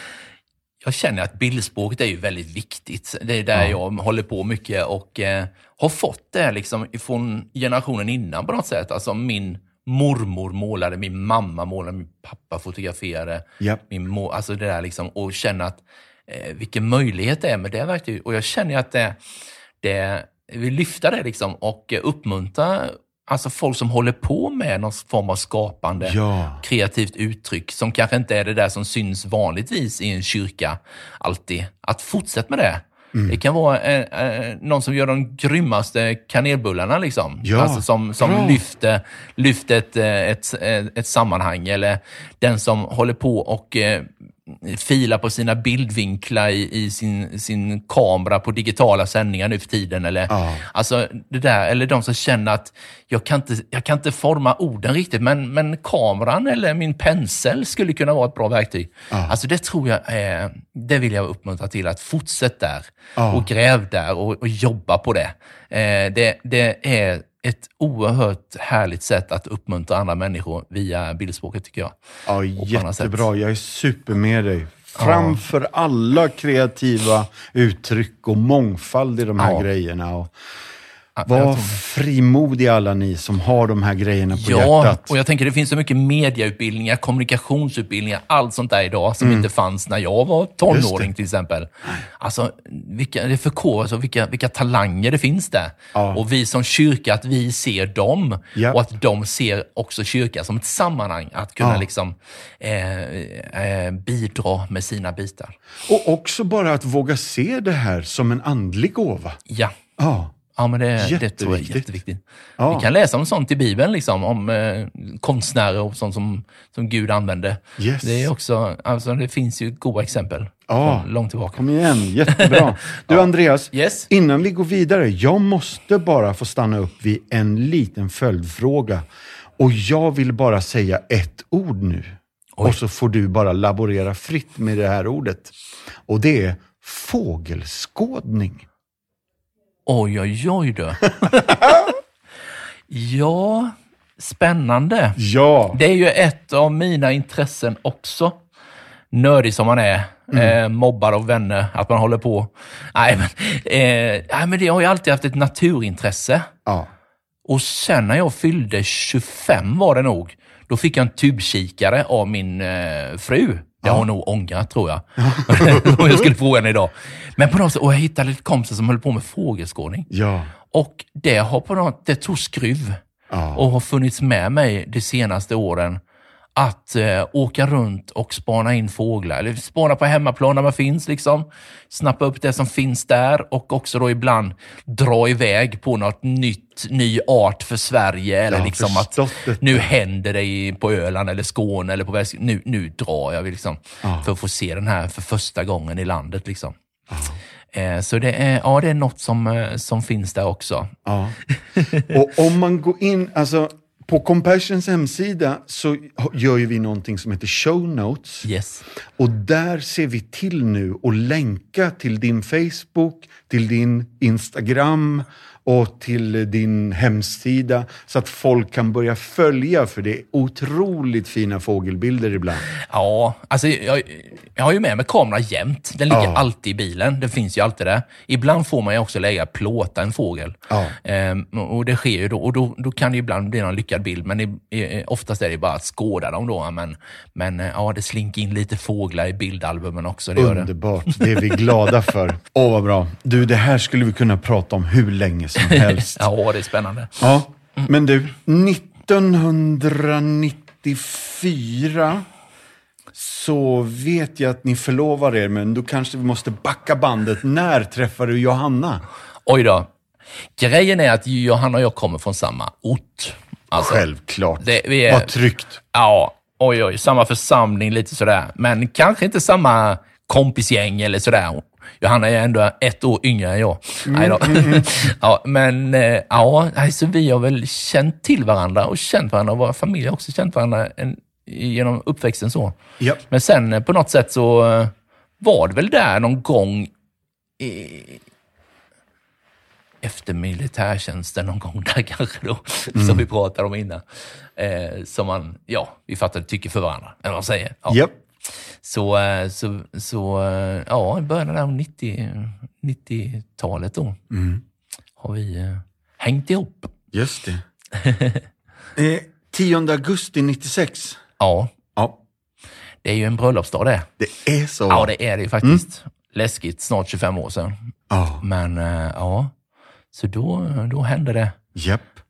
[LAUGHS] jag känner att bildspråket är ju väldigt viktigt. Det är där jag håller på mycket och eh, har fått det liksom från generationen innan på något sätt. Alltså min mormor målade, min mamma målade, min pappa fotograferade. Japp. Min mor, alltså det där liksom, och känna att eh, vilken möjlighet det är med det verktyget. Och jag känner att det, det jag vill lyfta det liksom och eh, uppmuntra alltså folk som håller på med någon form av skapande Ja. kreativt uttryck som kanske inte är det där som syns vanligtvis i en kyrka alltid. Att fortsätta med det. Mm. Det kan vara eh, eh, någon som gör de grymmaste kanelbullarna, liksom. Ja, alltså som, som bra. lyfter, lyfter ett, eh, ett, ett, ett sammanhang. Eller den som håller på och eh, filar på sina bildvinklar i, i sin, sin kamera på digitala sändningar nu för tiden. Eller, Ja. alltså, det där, eller de som känner att jag kan inte, jag kan inte forma orden riktigt, men, men kameran eller min pensel skulle kunna vara ett bra verktyg. Alltså det tror jag är, det vill jag uppmuntra till, att fortsätta där Ja. och gräv där och, och jobba på det. Eh, det. Det är ett oerhört härligt sätt att uppmuntra andra människor via bildspråket tycker jag. Ja, jättebra. Jag är super med dig. Framför alla kreativa uttryck och mångfald i de här Ja. grejerna. Och var tror det. frimodiga alla ni som har de här grejerna på Ja, hjärtat. och jag tänker det finns så mycket mediautbildningar, kommunikationsutbildningar, allt sånt där idag som inte fanns när jag var Mm. Tonåring till exempel. Alltså, vilka, det förkovras och vilka, vilka talanger det finns där. Ja. Och vi som kyrka, att vi ser dem Ja. och att de ser också kyrkan som ett sammanhang att kunna Ja. liksom eh, eh, bidra med sina bitar. Och också bara att våga se det här som en andlig gåva. Ja. Ja, Ja, men det, det tror jag är Jätteviktigt. Ja. Vi kan läsa om sånt i Bibeln, liksom, om eh, konstnärer och sånt som, som Gud använde. Yes. Det, är också, alltså, det finns ju goda exempel Ja. från långt tillbaka. kom igen. Jättebra. [LAUGHS] Du Andreas, Yes. innan vi går vidare. Jag måste bara få stanna upp vid en liten följdfråga. Och jag vill bara säga ett ord nu. Oj. Och så får du bara laborera fritt med det här ordet. Och det är fågelskådning. Oj, oj, oj du. [LAUGHS] ja, spännande. Ja. Det är ju ett av mina intressen också. Nördig som man är. Eh, mobbar av vänner, att man håller på. Nej, men, eh, nej, men det har ju alltid haft ett naturintresse. ja. Och sen när jag fyllde 25 var det nog, då fick jag en tubkikare av min eh, fru. Det har hon nog ångrat tror jag. [LAUGHS] Om jag skulle fråga henne idag. Men på något sätt, och jag hittade lite kompisar som höll på med fågelskådning. Ja. Och det har på något, det tog skruv Ja. och har funnits med mig de senaste åren. Att eh, åka runt och spana in fåglar, eller spana på hemmaplan där man finns, liksom. snappa upp det som finns där och också då ibland dra iväg på något nytt, ny art för Sverige. Eller liksom att detta. nu händer det i, på Öland eller Skåne eller på väst. Nu, nu drar jag liksom, för att få se den här för första gången i landet. Liksom. Eh, så det är, ja, det är något som, eh, som finns där också. Ja. Och om man går in, alltså på Compassions hemsida så gör ju vi någonting som heter show notes. Yes. Och där ser vi till nu att länka till din Facebook, till din Instagram och till din hemsida så att folk kan börja följa för det är otroligt fina fågelbilder ibland. Ja, alltså jag, jag har ju med mig kameran jämt. Den ligger Ja. alltid i bilen. Den finns ju alltid där. Ibland får man ju också lägga plåta en fågel. Ja. Ehm, och det sker ju då. Och då, då kan det ibland bli någon lyckad bild, men i, i, oftast är det bara att skåda dem då. Men, men eh, ja, det slinker in lite fåglar i bildalbumen också. Det gör det. Underbart, det är vi glada för. Åh vad bra. Du, det här skulle vi kunna prata om hur länge som helst. [LAUGHS] Ja, det är spännande. Ja, men du, 1994 så vet jag att ni förlovar er, men då kanske vi måste backa bandet. När träffade du Johanna? Oj då. Grejen är att Johanna och jag kommer från samma ort. Alltså, Självklart. det- vi är- Vad tryggt. Ja, oj oj, samma församling lite sådär. Men kanske inte samma kompisgäng eller sådär. Johanna är ändå ett år yngre än jag. Nej då. [LAUGHS] ja, men eh, ja, alltså, vi har väl känt till varandra och känt varandra och våra familjer har också känt varandra en, genom uppväxten så. Ja. Men sen eh, på något sätt så eh, var det väl där någon gång i, efter militärtjänsten någon gång där [LAUGHS] kanske då, som vi pratade om innan. Eh, som man, ja, vi fattade tycke för varandra, eller vad man säger. Ja. Japp. Så, eh, så, så eh, ja, i början av 90, 90-talet då har vi eh, hängt ihop. Just det. [LAUGHS] eh, 10 augusti 96. Ja, Ja, det är ju en bröllopsdag det. det är så. Ja, det är det ju faktiskt. Läskigt, snart 25 år sedan. Ja, Men ja, så då, då hände det. japp.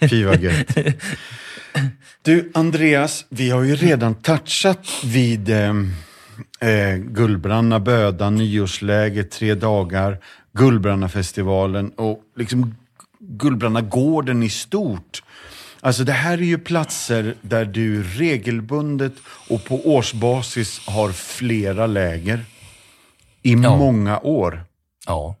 Fy vad gött. [LAUGHS] Du, Andreas, vi har ju redan touchat vid eh, eh, Gullbranna Böda, nyårsläger, tre dagar, Gullbrannafestivalen och liksom Gullbranna gården i stort. Alltså det här är ju platser där du regelbundet och på årsbasis har flera läger i Ja. många år. Ja,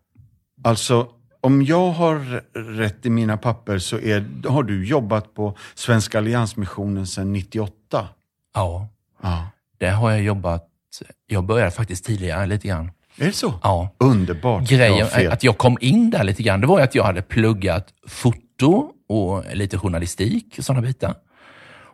Alltså, om jag har rätt i mina papper så är, har du jobbat på Svenska Alliansmissionen sedan 98. ja. Ja. Det har jag jobbat. Jag började faktiskt tidigare lite grann. Är det så? Ja. Underbart. Grejen Ja, fet. att jag kom in där lite grann, det var ju att jag hade pluggat foto och lite journalistik och sådana bitar.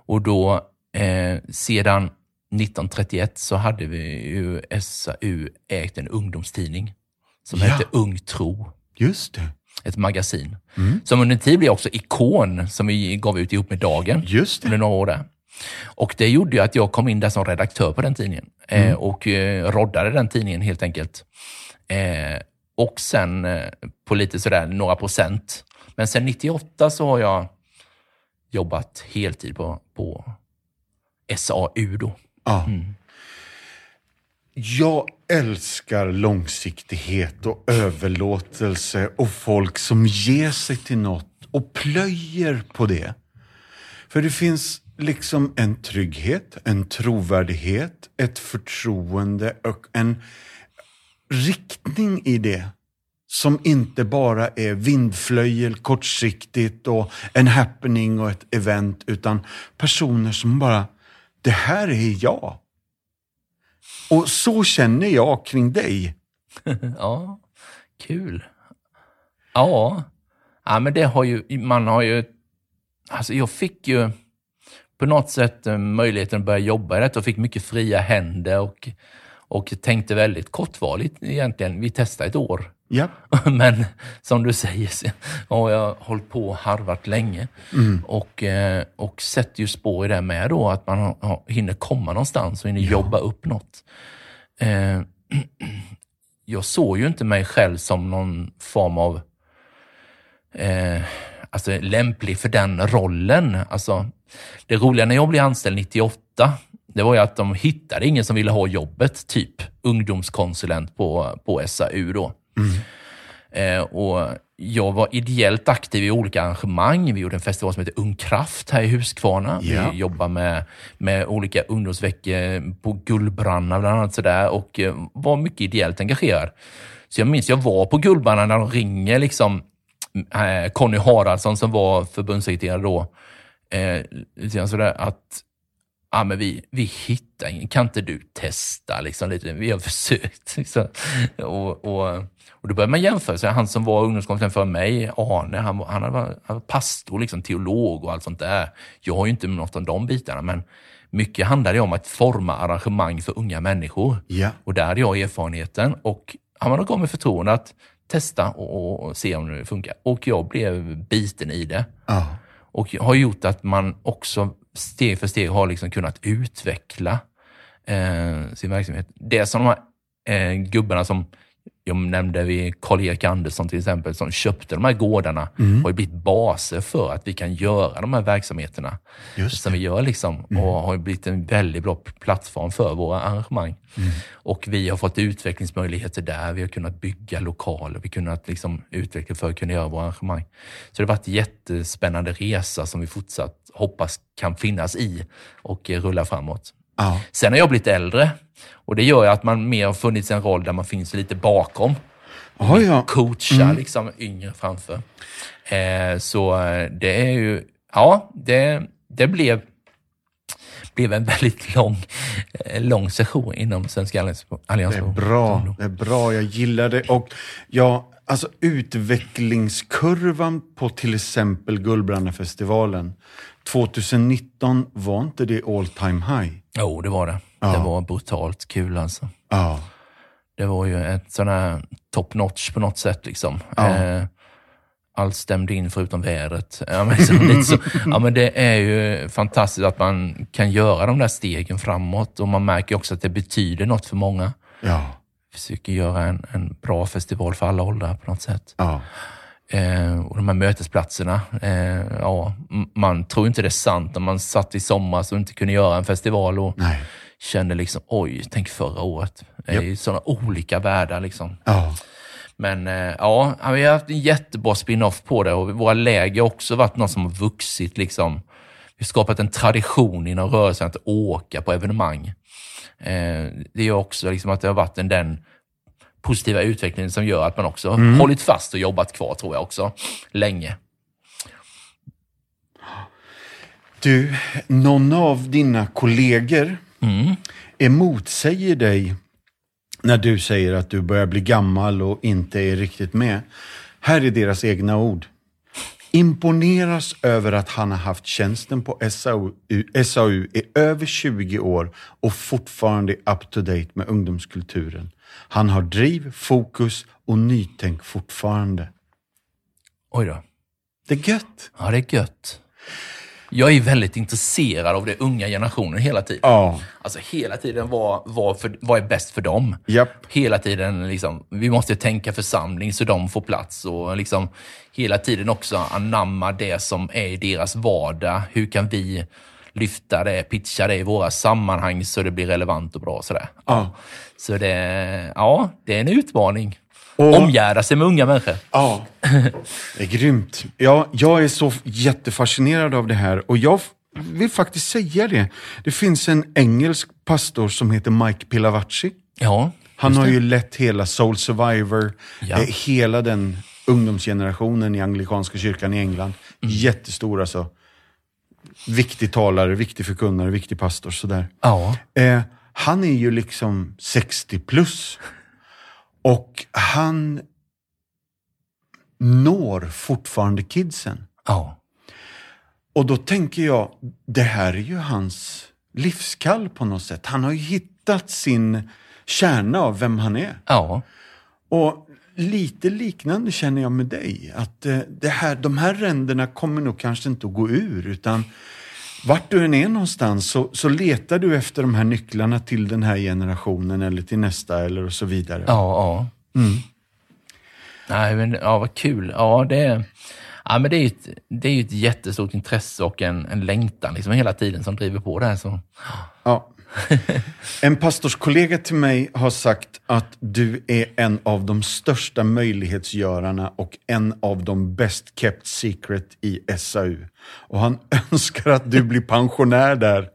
Och då, eh, sedan 1931 så hade vi ju SAU ägt en ungdomstidning som Ja. hette Ung Tro. Just det. Ett magasin. Som under en tid blev också Ikon, som vi gav ut ihop med Dagen Just det. under några år där. Och det gjorde ju att jag kom in där som redaktör på den tidningen eh, och eh, roddade den tidningen helt enkelt. Eh, och sen eh, på lite sådär några procent. Men sen 98 så har jag jobbat heltid på, på SAU då. Ja. Jag älskar långsiktighet och överlåtelse och folk som ger sig till något och plöjer på det. För det finns liksom en trygghet, en trovärdighet, ett förtroende och en riktning i det som inte bara är vindflöjel kortsiktigt och en happening och ett event utan personer som bara, det här är jag. Och så känner jag kring dig. [LAUGHS] ja, kul. Ja. ja, men det har ju, man har ju, alltså jag fick ju på något sätt eh, möjligheten att börja jobba i detta och fick mycket fria händer och, och tänkte väldigt kortvarigt egentligen. Vi testade ett år. Ja. [LAUGHS] Men som du säger så har jag hållit på och harvat länge Mm. och, eh, och sätter ju spår i det med då, att man har- hinner komma någonstans och hinner jobba upp något. Eh, [CLEARS THROAT] jag såg ju inte mig själv som någon form av eh, alltså lämplig för den rollen. Alltså, det roliga när jag blev anställd 98, det var ju att de hittade ingen som ville ha jobbet, typ ungdomskonsulent på, på SAU då. Eh, och jag var ideellt aktiv i olika arrangemang. Vi gjorde en festival som heter Ung Kraft här i Huskvarna. Ja. Vi jobbar med, med olika ungdomsveckor på Gullbranna bland annat sådär och eh, var mycket ideellt engagerad. Så jag minns, jag var på Gullbranna när de ringer liksom eh, Conny Haraldsson som var förbundssekreterare då. Eh, sådär att ja, men vi, vi hittar ingen. Kan inte du testa liksom, lite? Vi har [LAUGHS] försökt. Liksom. Och, och, och då börjar man jämföra. Så han som var ungdomskonsulent för mig, Arne, han, han var, han var pastor, liksom, teolog och allt sånt där. Jag har ju inte något av de bitarna, men mycket handlar ju om att forma arrangemang för unga människor. Ja. Och där hade jag erfarenheten. Och han har gav mig förtroende att testa och, och se om det funkar. Och jag blev biten i det. Ja. Och har gjort att man också steg för steg har liksom kunnat utveckla eh, sin verksamhet. Det som de här eh, gubbarna som jag nämnde vid Karl-Erik Andersson till exempel, som köpte de här gårdarna, har ju blivit baser för att vi kan göra de här verksamheterna Just som vi gör. Liksom, Och har blivit en väldigt bra plattform för våra arrangemang. Och vi har fått utvecklingsmöjligheter där. Vi har kunnat bygga lokaler, vi har kunnat liksom utveckla för att kunna göra våra arrangemang. Så det har varit en jättespännande resa som vi fortsatt hoppas kan finnas i och eh, rulla framåt. Ja. Sen har jag blivit äldre och det gör att man mer har funnits en roll där man finns lite bakom Ja, ja. coacha liksom yngre framför. Eh, så eh, det är ju, ja, det, det blev, blev en [LAUGHS] väldigt lång, eh, lång session inom Svenska Allians- Det Alliansen. är bra. Det är bra. Jag gillar det. Och ja, alltså utvecklingskurvan på till exempel Gullbrannafestivalen 2019 var inte det all time high? Jo, det var det. Ja. Det var brutalt kul alltså. Ja. Det var ju ett sån här top notch på något sätt. Liksom. Ja. Eh, allt stämde in förutom vädret. [LAUGHS] Ja men, så. ja, men det är ju fantastiskt att man kan göra de där stegen framåt och man märker också att det betyder något för många. Ja. försöker göra en, en bra festival för alla åldrar på något sätt. Ja. Eh, och de här mötesplatserna, eh, ja, man tror inte det är sant. Om man satt i somras och inte kunde göra en festival och Nej. kände liksom, oj, tänk förra året. Det är ju sådana olika världar liksom. Ja. Men eh, ja, vi har haft en jättebra spin-off på det och våra läger har också varit något som har vuxit. Liksom. Vi har skapat en tradition inom rörelsen att åka på evenemang. Eh, det gör också liksom att det har varit en, den positiva utvecklingen som gör att man också har hållit fast och jobbat kvar, tror jag också, länge. Du, någon av dina kollegor Mm. emotsäger dig när du säger att du börjar bli gammal och inte är riktigt med. Här är deras egna ord. Imponeras över att han har haft tjänsten på SAU, SAU i över 20 år och fortfarande är up to date med ungdomskulturen. Han har driv, fokus och nytänk fortfarande. Oj då. Det är gött. Ja, det är gött. Jag är väldigt intresserad av den unga generationen hela tiden. Ja, Alltså hela tiden, vad, vad, för, vad är bäst för dem? japp. Hela tiden, liksom, vi måste tänka församling så de får plats och liksom hela tiden också anamma det som är i deras vardag. Hur kan vi lyfta det, pitcha det i våra sammanhang så det blir relevant och bra. Sådär. Ja. Så det, ja, det är en utmaning. Och- Omgärda sig med unga människor. Ja, det är grymt. Ja, jag är så jättefascinerad av det här och jag vill faktiskt säga det. Det finns en engelsk pastor som heter Mike Pilavacci. Ja, Han har det. ju lett hela Soul Survivor, Ja. eh, hela den ungdomsgenerationen i anglikanska kyrkan i England. Mm. Jättestor alltså. Viktig talare, viktig förkunnare, viktig pastor. Sådär. Ja, Eh, han är ju liksom 60 plus. Och han når fortfarande kidsen. Ja. Och då tänker jag, det här är ju hans livskall på något sätt. Han har ju hittat sin kärna av vem han är. Ja. Och lite liknande känner jag med dig. Att eh, det här, de här ränderna kommer nog kanske inte att gå ur. Utan vart du än är någonstans så, så letar du efter de här nycklarna till den här generationen eller till nästa eller och så vidare. Ja, ja. Mm. Nej, men ja, vad kul. Ja, det ja, men det är ju ett, det är ett jättestort intresse och en, en längtan liksom, hela tiden som driver på det här. Så. Ja. [LAUGHS] En pastorskollega till mig har sagt att du är en av de största möjlighetsgörarna och en av de best kept secret i SAU. Och han [LAUGHS] önskar att du blir pensionär där.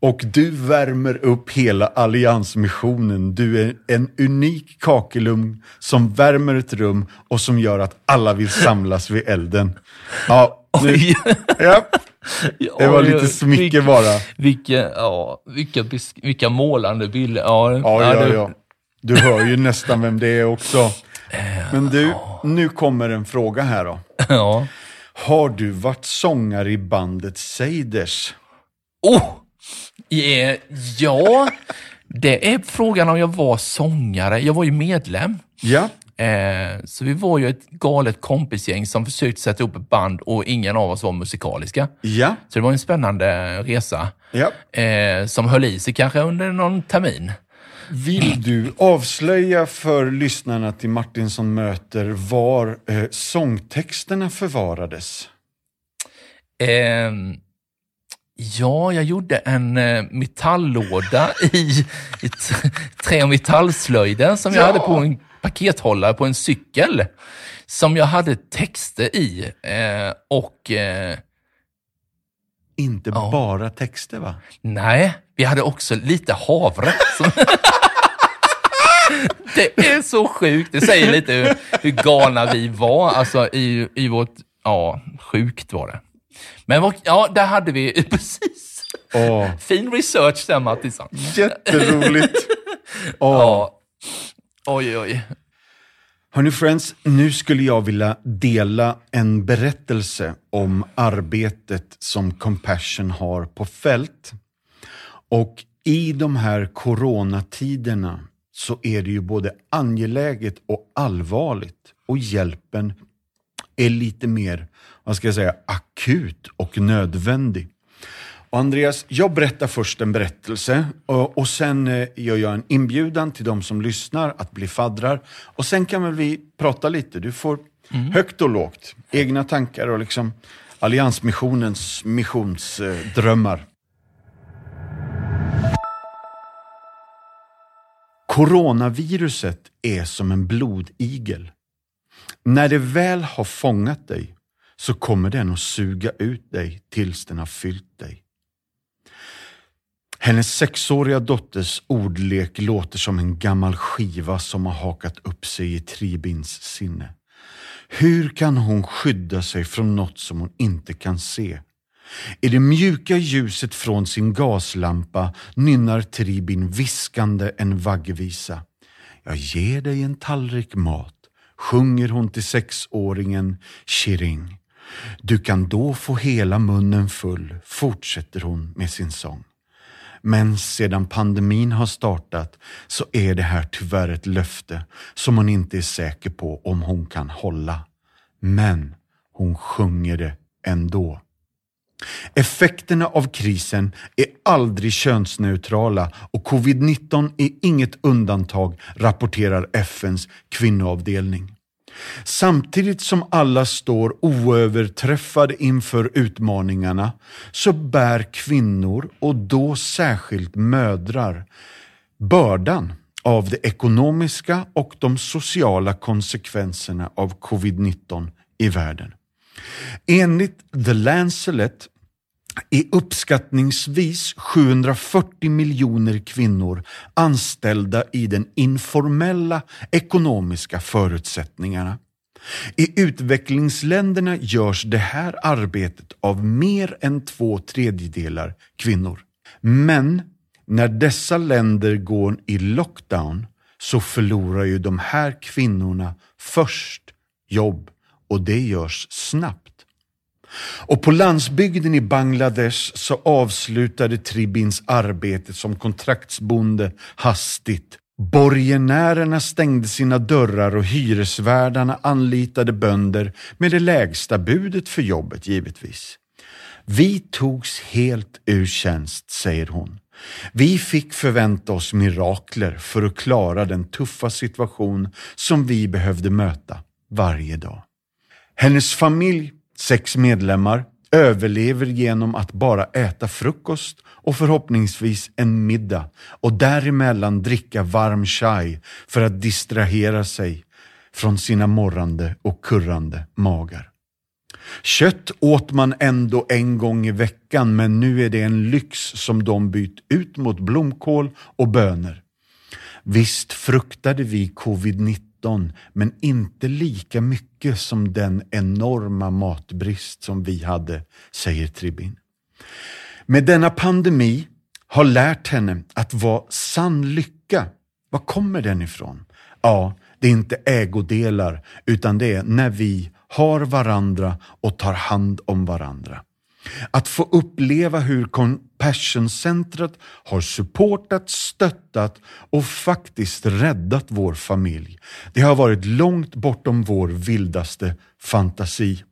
Och du värmer upp hela alliansmissionen. Du är en unik kakelugn som värmer ett rum och som gör att alla vill samlas vid elden. Ja, Oj. [LAUGHS] ja, det var lite vilka- bara. Vilka, ja, vilka, vilka målande bilder. Ja, Ja, ja, du- ja. Du hör ju nästan vem det är också. Men du, nu kommer en fråga här då. [LAUGHS] ja. Har du varit sångare i bandet Seiders? Oh! Eh, ja, det är frågan om jag var sångare. Jag var ju medlem. Ja, Eh, så vi var ju ett galet kompisgäng som försökte sätta ihop ett band och ingen av oss var musikaliska. ja, Så det var en spännande resa ja. eh, som höll i sig kanske under någon termin. Vill du avslöja för lyssnarna till Martinsson möter var eh, sångtexterna förvarades? Ehm, ja, jag gjorde en eh, metalllåda i, i [LAUGHS] trä och metallslöjden som jag Ja. hade på en pakethållare på en cykel. Som jag hade texter i. Eh, och eh, Inte Ja. bara texter va? nej, vi hade också lite havre. [LAUGHS] Det är så sjukt. Det säger lite hur, hur galna vi var. Alltså i, i vårt... Ja, sjukt var det. Men vad- ja, där hade vi [LAUGHS] precis. Åh, Fin research där Mattisson. jätteroligt! [LAUGHS] Åh. Ja. Oj, oj. Hörni friends, nu skulle jag vilja dela en berättelse om arbetet som Compassion har på fält. Och i de här coronatiderna så är det ju både angeläget och allvarligt. Och hjälpen är lite mer, vad ska jag säga, akut och nödvändig. Och Andreas, jag berättar först en berättelse och, och sen eh, gör jag en inbjudan till de som lyssnar att bli faddrar. Och sen kan väl vi prata lite. Du får högt och lågt, egna tankar och liksom Alliansmissionens missionsdrömmar. Coronaviruset är som en blodigel. När det väl har fångat dig så kommer den att suga ut dig tills den har fyllt dig. Hennes sexåriga dotters ordlek låter som en gammal skiva som har hakat upp sig i Tribins sinne. Hur kan hon skydda sig från något som hon inte kan se? I det mjuka ljuset från sin gaslampa nynnar Tribin viskande en vaggvisa. Jag ger dig en tallrik mat, sjunger hon till sexåringen Chiring. Du kan då få hela munnen full, fortsätter hon med sin sång. Men sedan pandemin har startat så är det här tyvärr ett löfte som hon inte är säker på om hon kan hålla. Men hon sjunger det ändå. Effekterna av krisen är aldrig könsneutrala och covid-19 är inget undantag, rapporterar FNs kvinnoavdelning. Samtidigt som alla står oöverträffade inför utmaningarna så bär kvinnor, och då särskilt mödrar, bördan av de ekonomiska och de sociala konsekvenserna av covid-19 i världen. Enligt The Lancet är uppskattningsvis 740 miljoner kvinnor anställda i den informella ekonomiska förutsättningarna. I utvecklingsländerna görs det här arbetet av mer än två tredjedelar kvinnor. Men när dessa länder går i lockdown så förlorar ju de här kvinnorna först jobb och det görs snabbt. Och på landsbygden i Bangladesh så avslutade Tribins arbete som kontraktsbonde hastigt. Borgenärerna stängde sina dörrar och hyresvärdarna anlitade bönder med det lägsta budet för jobbet givetvis. Vi togs helt ur tjänst, säger hon. Vi fick förvänta oss mirakler för att klara den tuffa situation som vi behövde möta varje dag. Hennes familj, sex medlemmar, överlever genom att bara äta frukost och förhoppningsvis en middag och däremellan dricka varm chai för att distrahera sig från sina morrande och kurrande magar. Kött åt man ändå en gång i veckan men nu är det en lyx som de bytt ut mot blomkål och bönor. Visst fruktade vi covid-19 men inte lika mycket som den enorma matbrist som vi hade, säger Tribin. Med denna pandemi har lärt henne att vara sann lycka, var kommer den ifrån? Ja, det är inte ägodelar utan det är när vi har varandra och tar hand om varandra. Att få uppleva hur Compassion-centret har supportat, stöttat och faktiskt räddat vår familj. Det har varit långt bortom vår vildaste fantasi.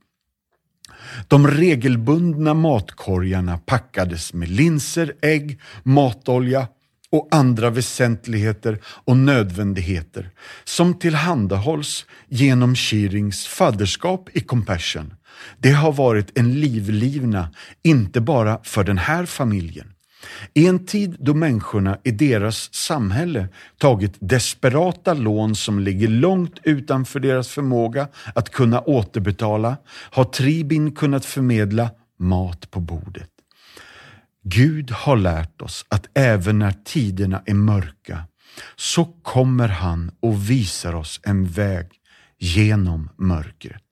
De regelbundna matkorgarna packades med linser, ägg, matolja och andra väsentligheter och nödvändigheter som tillhandahålls genom Shearings fadderskap i Compassion. Det har varit en livlivna, inte bara för den här familjen. I en tid då människorna i deras samhälle tagit desperata lån som ligger långt utanför deras förmåga att kunna återbetala har Tribin kunnat förmedla mat på bordet. Gud har lärt oss att även när tiderna är mörka så kommer han och visar oss en väg genom mörkret.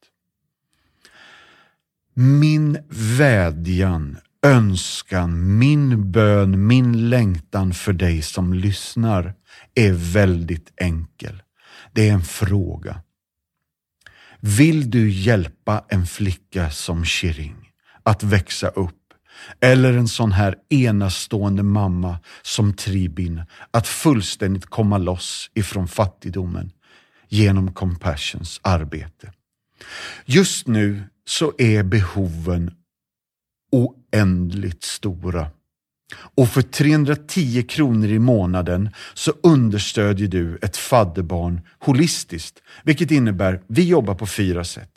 Min vädjan, önskan, min bön, min längtan för dig som lyssnar är väldigt enkel. Det är en fråga. Vill du hjälpa en flicka som Shiring att växa upp eller en sån här enastående mamma som Tribin att fullständigt komma loss ifrån fattigdomen genom Compassions arbete. Just nu så är behoven oändligt stora. Och för 310 kronor i månaden så understödjer du ett fadderbarn holistiskt, vilket innebär vi jobbar på fyra sätt.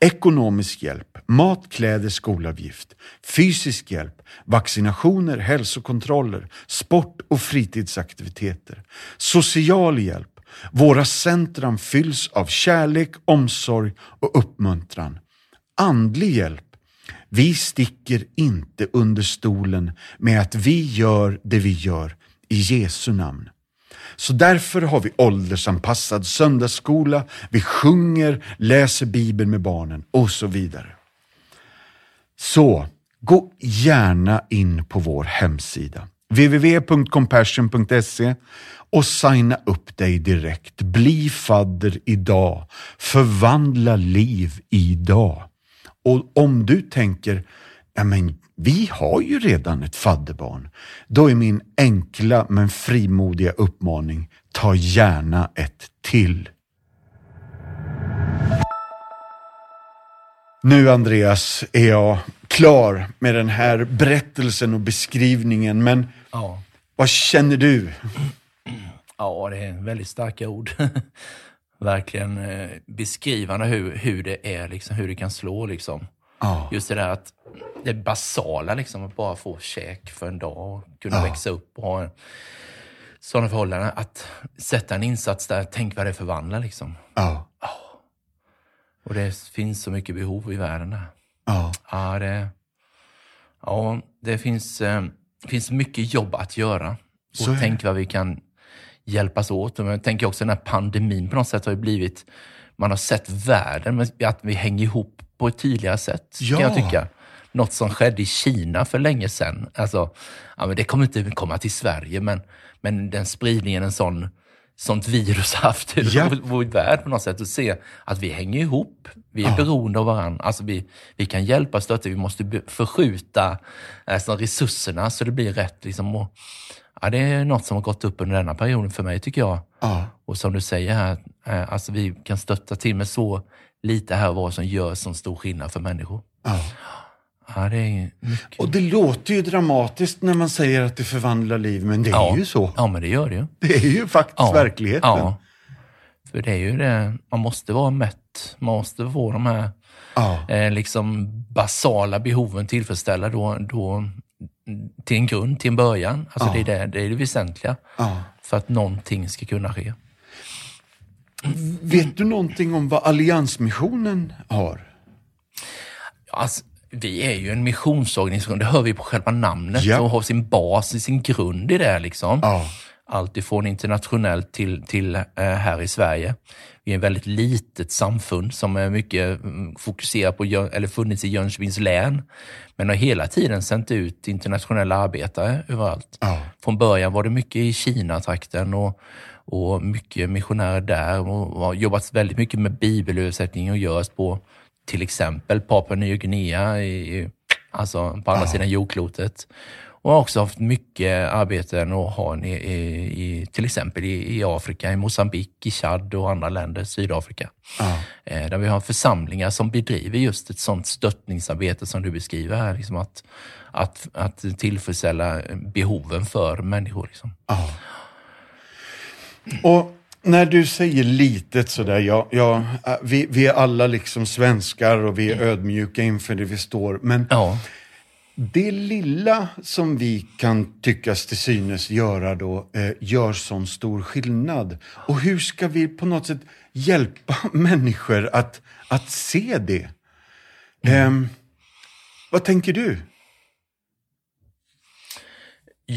Ekonomisk hjälp, mat, kläder, skolavgift, fysisk hjälp, vaccinationer, hälsokontroller, sport och fritidsaktiviteter, social hjälp. Våra centrum fylls av kärlek, omsorg och uppmuntran. Andlig hjälp vi sticker inte under stolen med att vi gör det vi gör i Jesu namn. Så därför har vi åldersanpassad söndagsskola, vi sjunger, läser Bibeln med barnen och så vidare. Så gå gärna in på vår hemsida www.compassion.se och signa upp dig direkt. Bli fadder idag. Förvandla liv idag. Och om du tänker, ja men vi har ju redan ett fadderbarn. Då är min enkla men frimodiga uppmaning, ta gärna ett till. Nu Andreas är jag klar med den här berättelsen och beskrivningen, men ja. vad känner du? Ja, det är väldigt starka ord. Verkligen eh, beskrivande hur, hur det är, liksom, hur det kan slå. Liksom. Oh. Just det där att det basala, liksom, att bara få käk för en dag och kunna oh. växa upp och ha sådana förhållanden. Att sätta en insats där, tänk vad det förvandlar. Liksom. Oh. Och det finns så mycket behov i världen där. Ja, det, ja, det finns, eh, finns mycket jobb att göra. Och tänk vad vi kan hjälpas åt. Men jag tänker också den här pandemin på något sätt har ju blivit, man har sett världen, att vi hänger ihop på ett tydligare sätt, ja. kan jag tycka. något som skedde i Kina för länge sedan. Alltså, ja, men det kommer inte komma till Sverige, men, men den spridningen en sån sånt virus haft i Ja. vår, värld på något sätt och se att vi hänger ihop. Vi är Ja. beroende av varandra. Alltså vi, vi kan hjälpa och stötta. Vi måste förskjuta alltså, resurserna så det blir rätt. Liksom, och, ja, det är något som har gått upp under denna perioden för mig tycker jag. Ja. Och som du säger här, eh, alltså vi kan stötta till med så lite här och var som gör så stor skillnad för människor. Ja. Ja, det är mycket. Och det låter ju dramatiskt när man säger att det förvandlar liv, men det är ja. ju så. Ja, men det gör det ju. Det är ju faktiskt Ja. verkligheten. Ja. För det är ju det, man måste vara mätt. Man måste få de här eh, liksom basala behoven tillfredsställda då, då, till en grund, till en början. Alltså det, är det, det är det väsentliga för att någonting ska kunna ske. Vet du någonting om vad Alliansmissionen har? Alltså, vi är ju en missionsorganisation, det hör vi på själva namnet Ja. och har sin bas, i sin grund i det. Liksom. Ja. Allt ifrån internationellt till, till eh, här i Sverige. Vi är ett väldigt litet samfund som är mycket mm, fokuserat på, eller funnits i Jönköpings län. Men har hela tiden sänt ut internationella arbetare överallt. Ja. Från början var det mycket i Kina-trakten och, och mycket missionärer där och har jobbat väldigt mycket med bibelöversättning och görs på till exempel Papua Nya Guinea, i, alltså på andra sidan jordklotet. Och har också haft mycket arbeten och har i, i, i, till exempel i, i Afrika, i Mosambik, i Chad och andra länder, Sydafrika. Ja. Eh, där vi har församlingar som bedriver just ett sånt stöttningsarbete som du beskriver här. Liksom att, att, att tillfredsställa behoven för människor. Liksom. Ja. Och när du säger litet sådär, ja, ja, äh, vi, vi är alla liksom svenskar och vi är ödmjuka inför det vi står. Men Ja, det lilla som vi kan tyckas till synes göra då, eh, gör sån stor skillnad. Och hur ska vi på något sätt hjälpa [LAUGHS] människor att, att se det? Ehm, vad tänker du?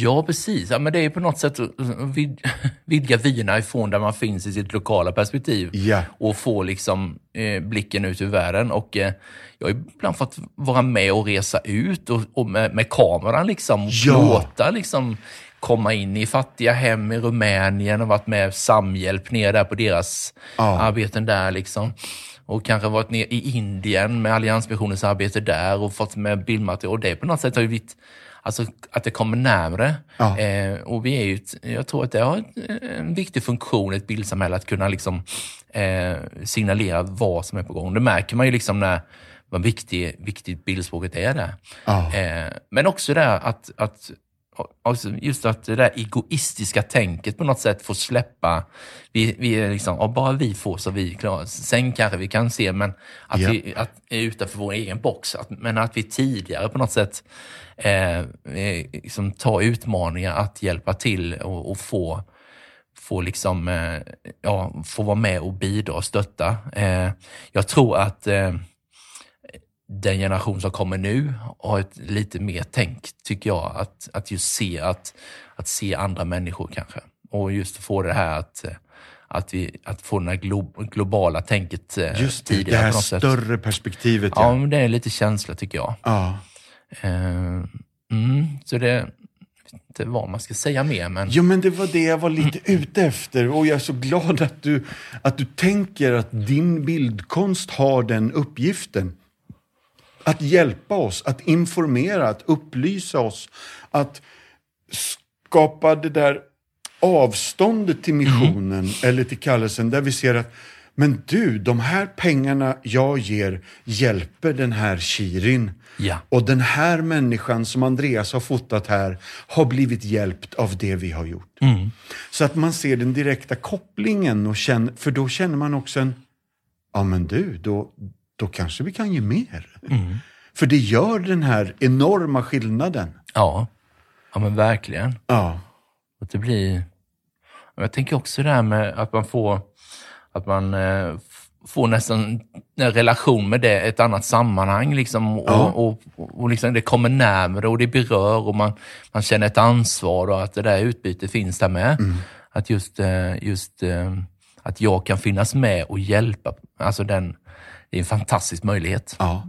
Ja precis. Ja, men det är på något sätt att vid, [LAUGHS] vidga vyerna ifrån där man finns i sitt lokala perspektiv. Ja. och få liksom, eh, blicken ut ur världen. Och, eh, jag har ibland fått vara med och resa ut och, och med, med kameran liksom, och Ja. låta liksom, komma in i fattiga hem i Rumänien och varit med Samhjälp ner där på deras Ja. arbeten där. Liksom. Och kanske varit ner i Indien med Alliansmissionens arbete där och fått med bildmaterial. Och det på något sätt har ju blivit Alltså att det kommer närmre. Ja. Eh, och vi är ju, ett- jag tror att det har en viktig funktion i ett bildsamhälle att kunna liksom, eh, signalera vad som är på gång. Det märker man ju liksom när vad viktig, viktigt bildspråket är där. Ja. Eh, men också det att, att alltså just att det där egoistiska tänket på något sätt får släppa. Vi, vi är liksom, ja, bara vi får så vi klarar Sen kanske vi kan se, men att Ja. vi att, är utanför vår egen box. Att, men att vi tidigare på något sätt eh, eh, liksom tar utmaningar att hjälpa till och, och få få, liksom, eh, ja, få vara med och bidra och stötta. Eh, jag tror att eh, den generation som kommer nu har ett lite mer tänk, tycker jag, att, att just se, att, att se andra människor kanske. Och just få det här att, att, vi, att få det här glo, globala tänket eh, Just det, det tidigare här på något sätt. större perspektivet. Ja, Ja. men det är lite känsla tycker jag. Ja. Eh, mm, så det, inte vad man ska säga mer, men Jo, men det var det jag var lite ute efter. Och jag är så glad att du, att du tänker att din bildkonst har den uppgiften. Att hjälpa oss, att informera, att upplysa oss. Att skapa det där avståndet till missionen eller till kallelsen där vi ser att men du, de här pengarna jag ger hjälper den här Shirin. Ja. Och den här människan som Andreas har fotat här har blivit hjälpt av det vi har gjort. Så att man ser den direkta kopplingen, och känner, för då känner man också en, ja men du, då, då kanske vi kan ge mer. För det gör den här enorma skillnaden. ja, ja men verkligen. Ja, Att det blir... Jag tänker också det här med att man får, att man eh, får nästan en relation med det, ett annat sammanhang. Liksom, och, Ja. och, och, och liksom det kommer närmare och det berör och man, man känner ett ansvar och att det där utbytet finns där med. Att just, eh, just eh, att jag kan finnas med och hjälpa. Alltså den, det är en fantastisk möjlighet. ja.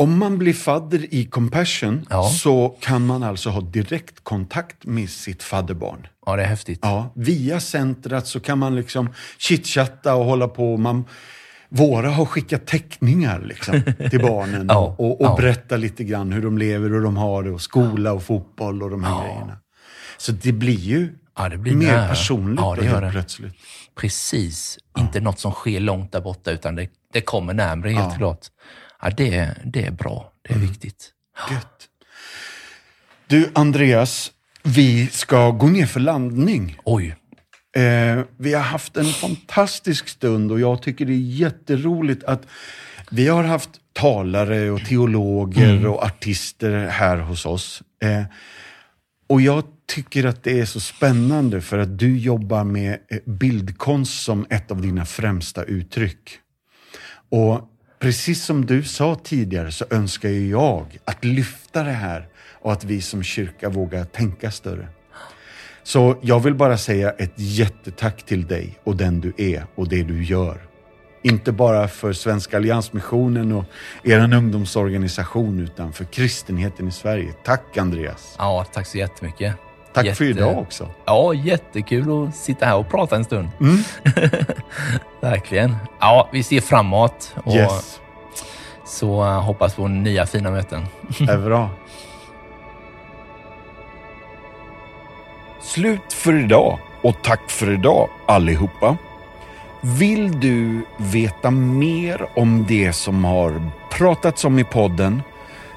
Om man blir fadder i Compassion Ja. så kan man alltså ha direktkontakt med sitt fadderbarn. Ja, det är häftigt. Ja, via centret så kan man liksom chitchatta och hålla på. Man, våra har skickat teckningar liksom, till [LAUGHS] barnen Ja, och, och, ja. berätta lite grann hur de lever och de har det och skola och fotboll och de här Ja. grejerna. Så det blir ju det blir mer nära. personligt Ja, det helt det. plötsligt. Precis. Inte något som sker långt där borta, utan det, det kommer närmare helt klart. Ja, det, det är bra. Det är viktigt. Gött. Du, Andreas, vi ska gå ner för landning. Oj. Eh, vi har haft en fantastisk stund och jag tycker det är jätteroligt att vi har haft talare och teologer och artister här hos oss. Eh, och jag tycker att det är så spännande för att du jobbar med eh, bildkonst som ett av dina främsta uttryck. Och precis som du sa tidigare så önskar ju jag att lyfta det här och att vi som kyrka vågar tänka större. Så jag vill bara säga ett jättetack till dig och den du är och det du gör. Inte bara för Svenska Alliansmissionen och er ungdomsorganisation utan för kristenheten i Sverige. Tack Andreas. Ja, tack så jättemycket. Tack Jätte- för idag också. Ja, jättekul att sitta här och prata en stund. Mm. [LAUGHS] Verkligen. Ja, vi ser framåt och Yes, så eh, hoppas på nya fina möten. det är bra. Slut för idag och tack för idag allihopa. Vill du veta mer om det som har pratats om i podden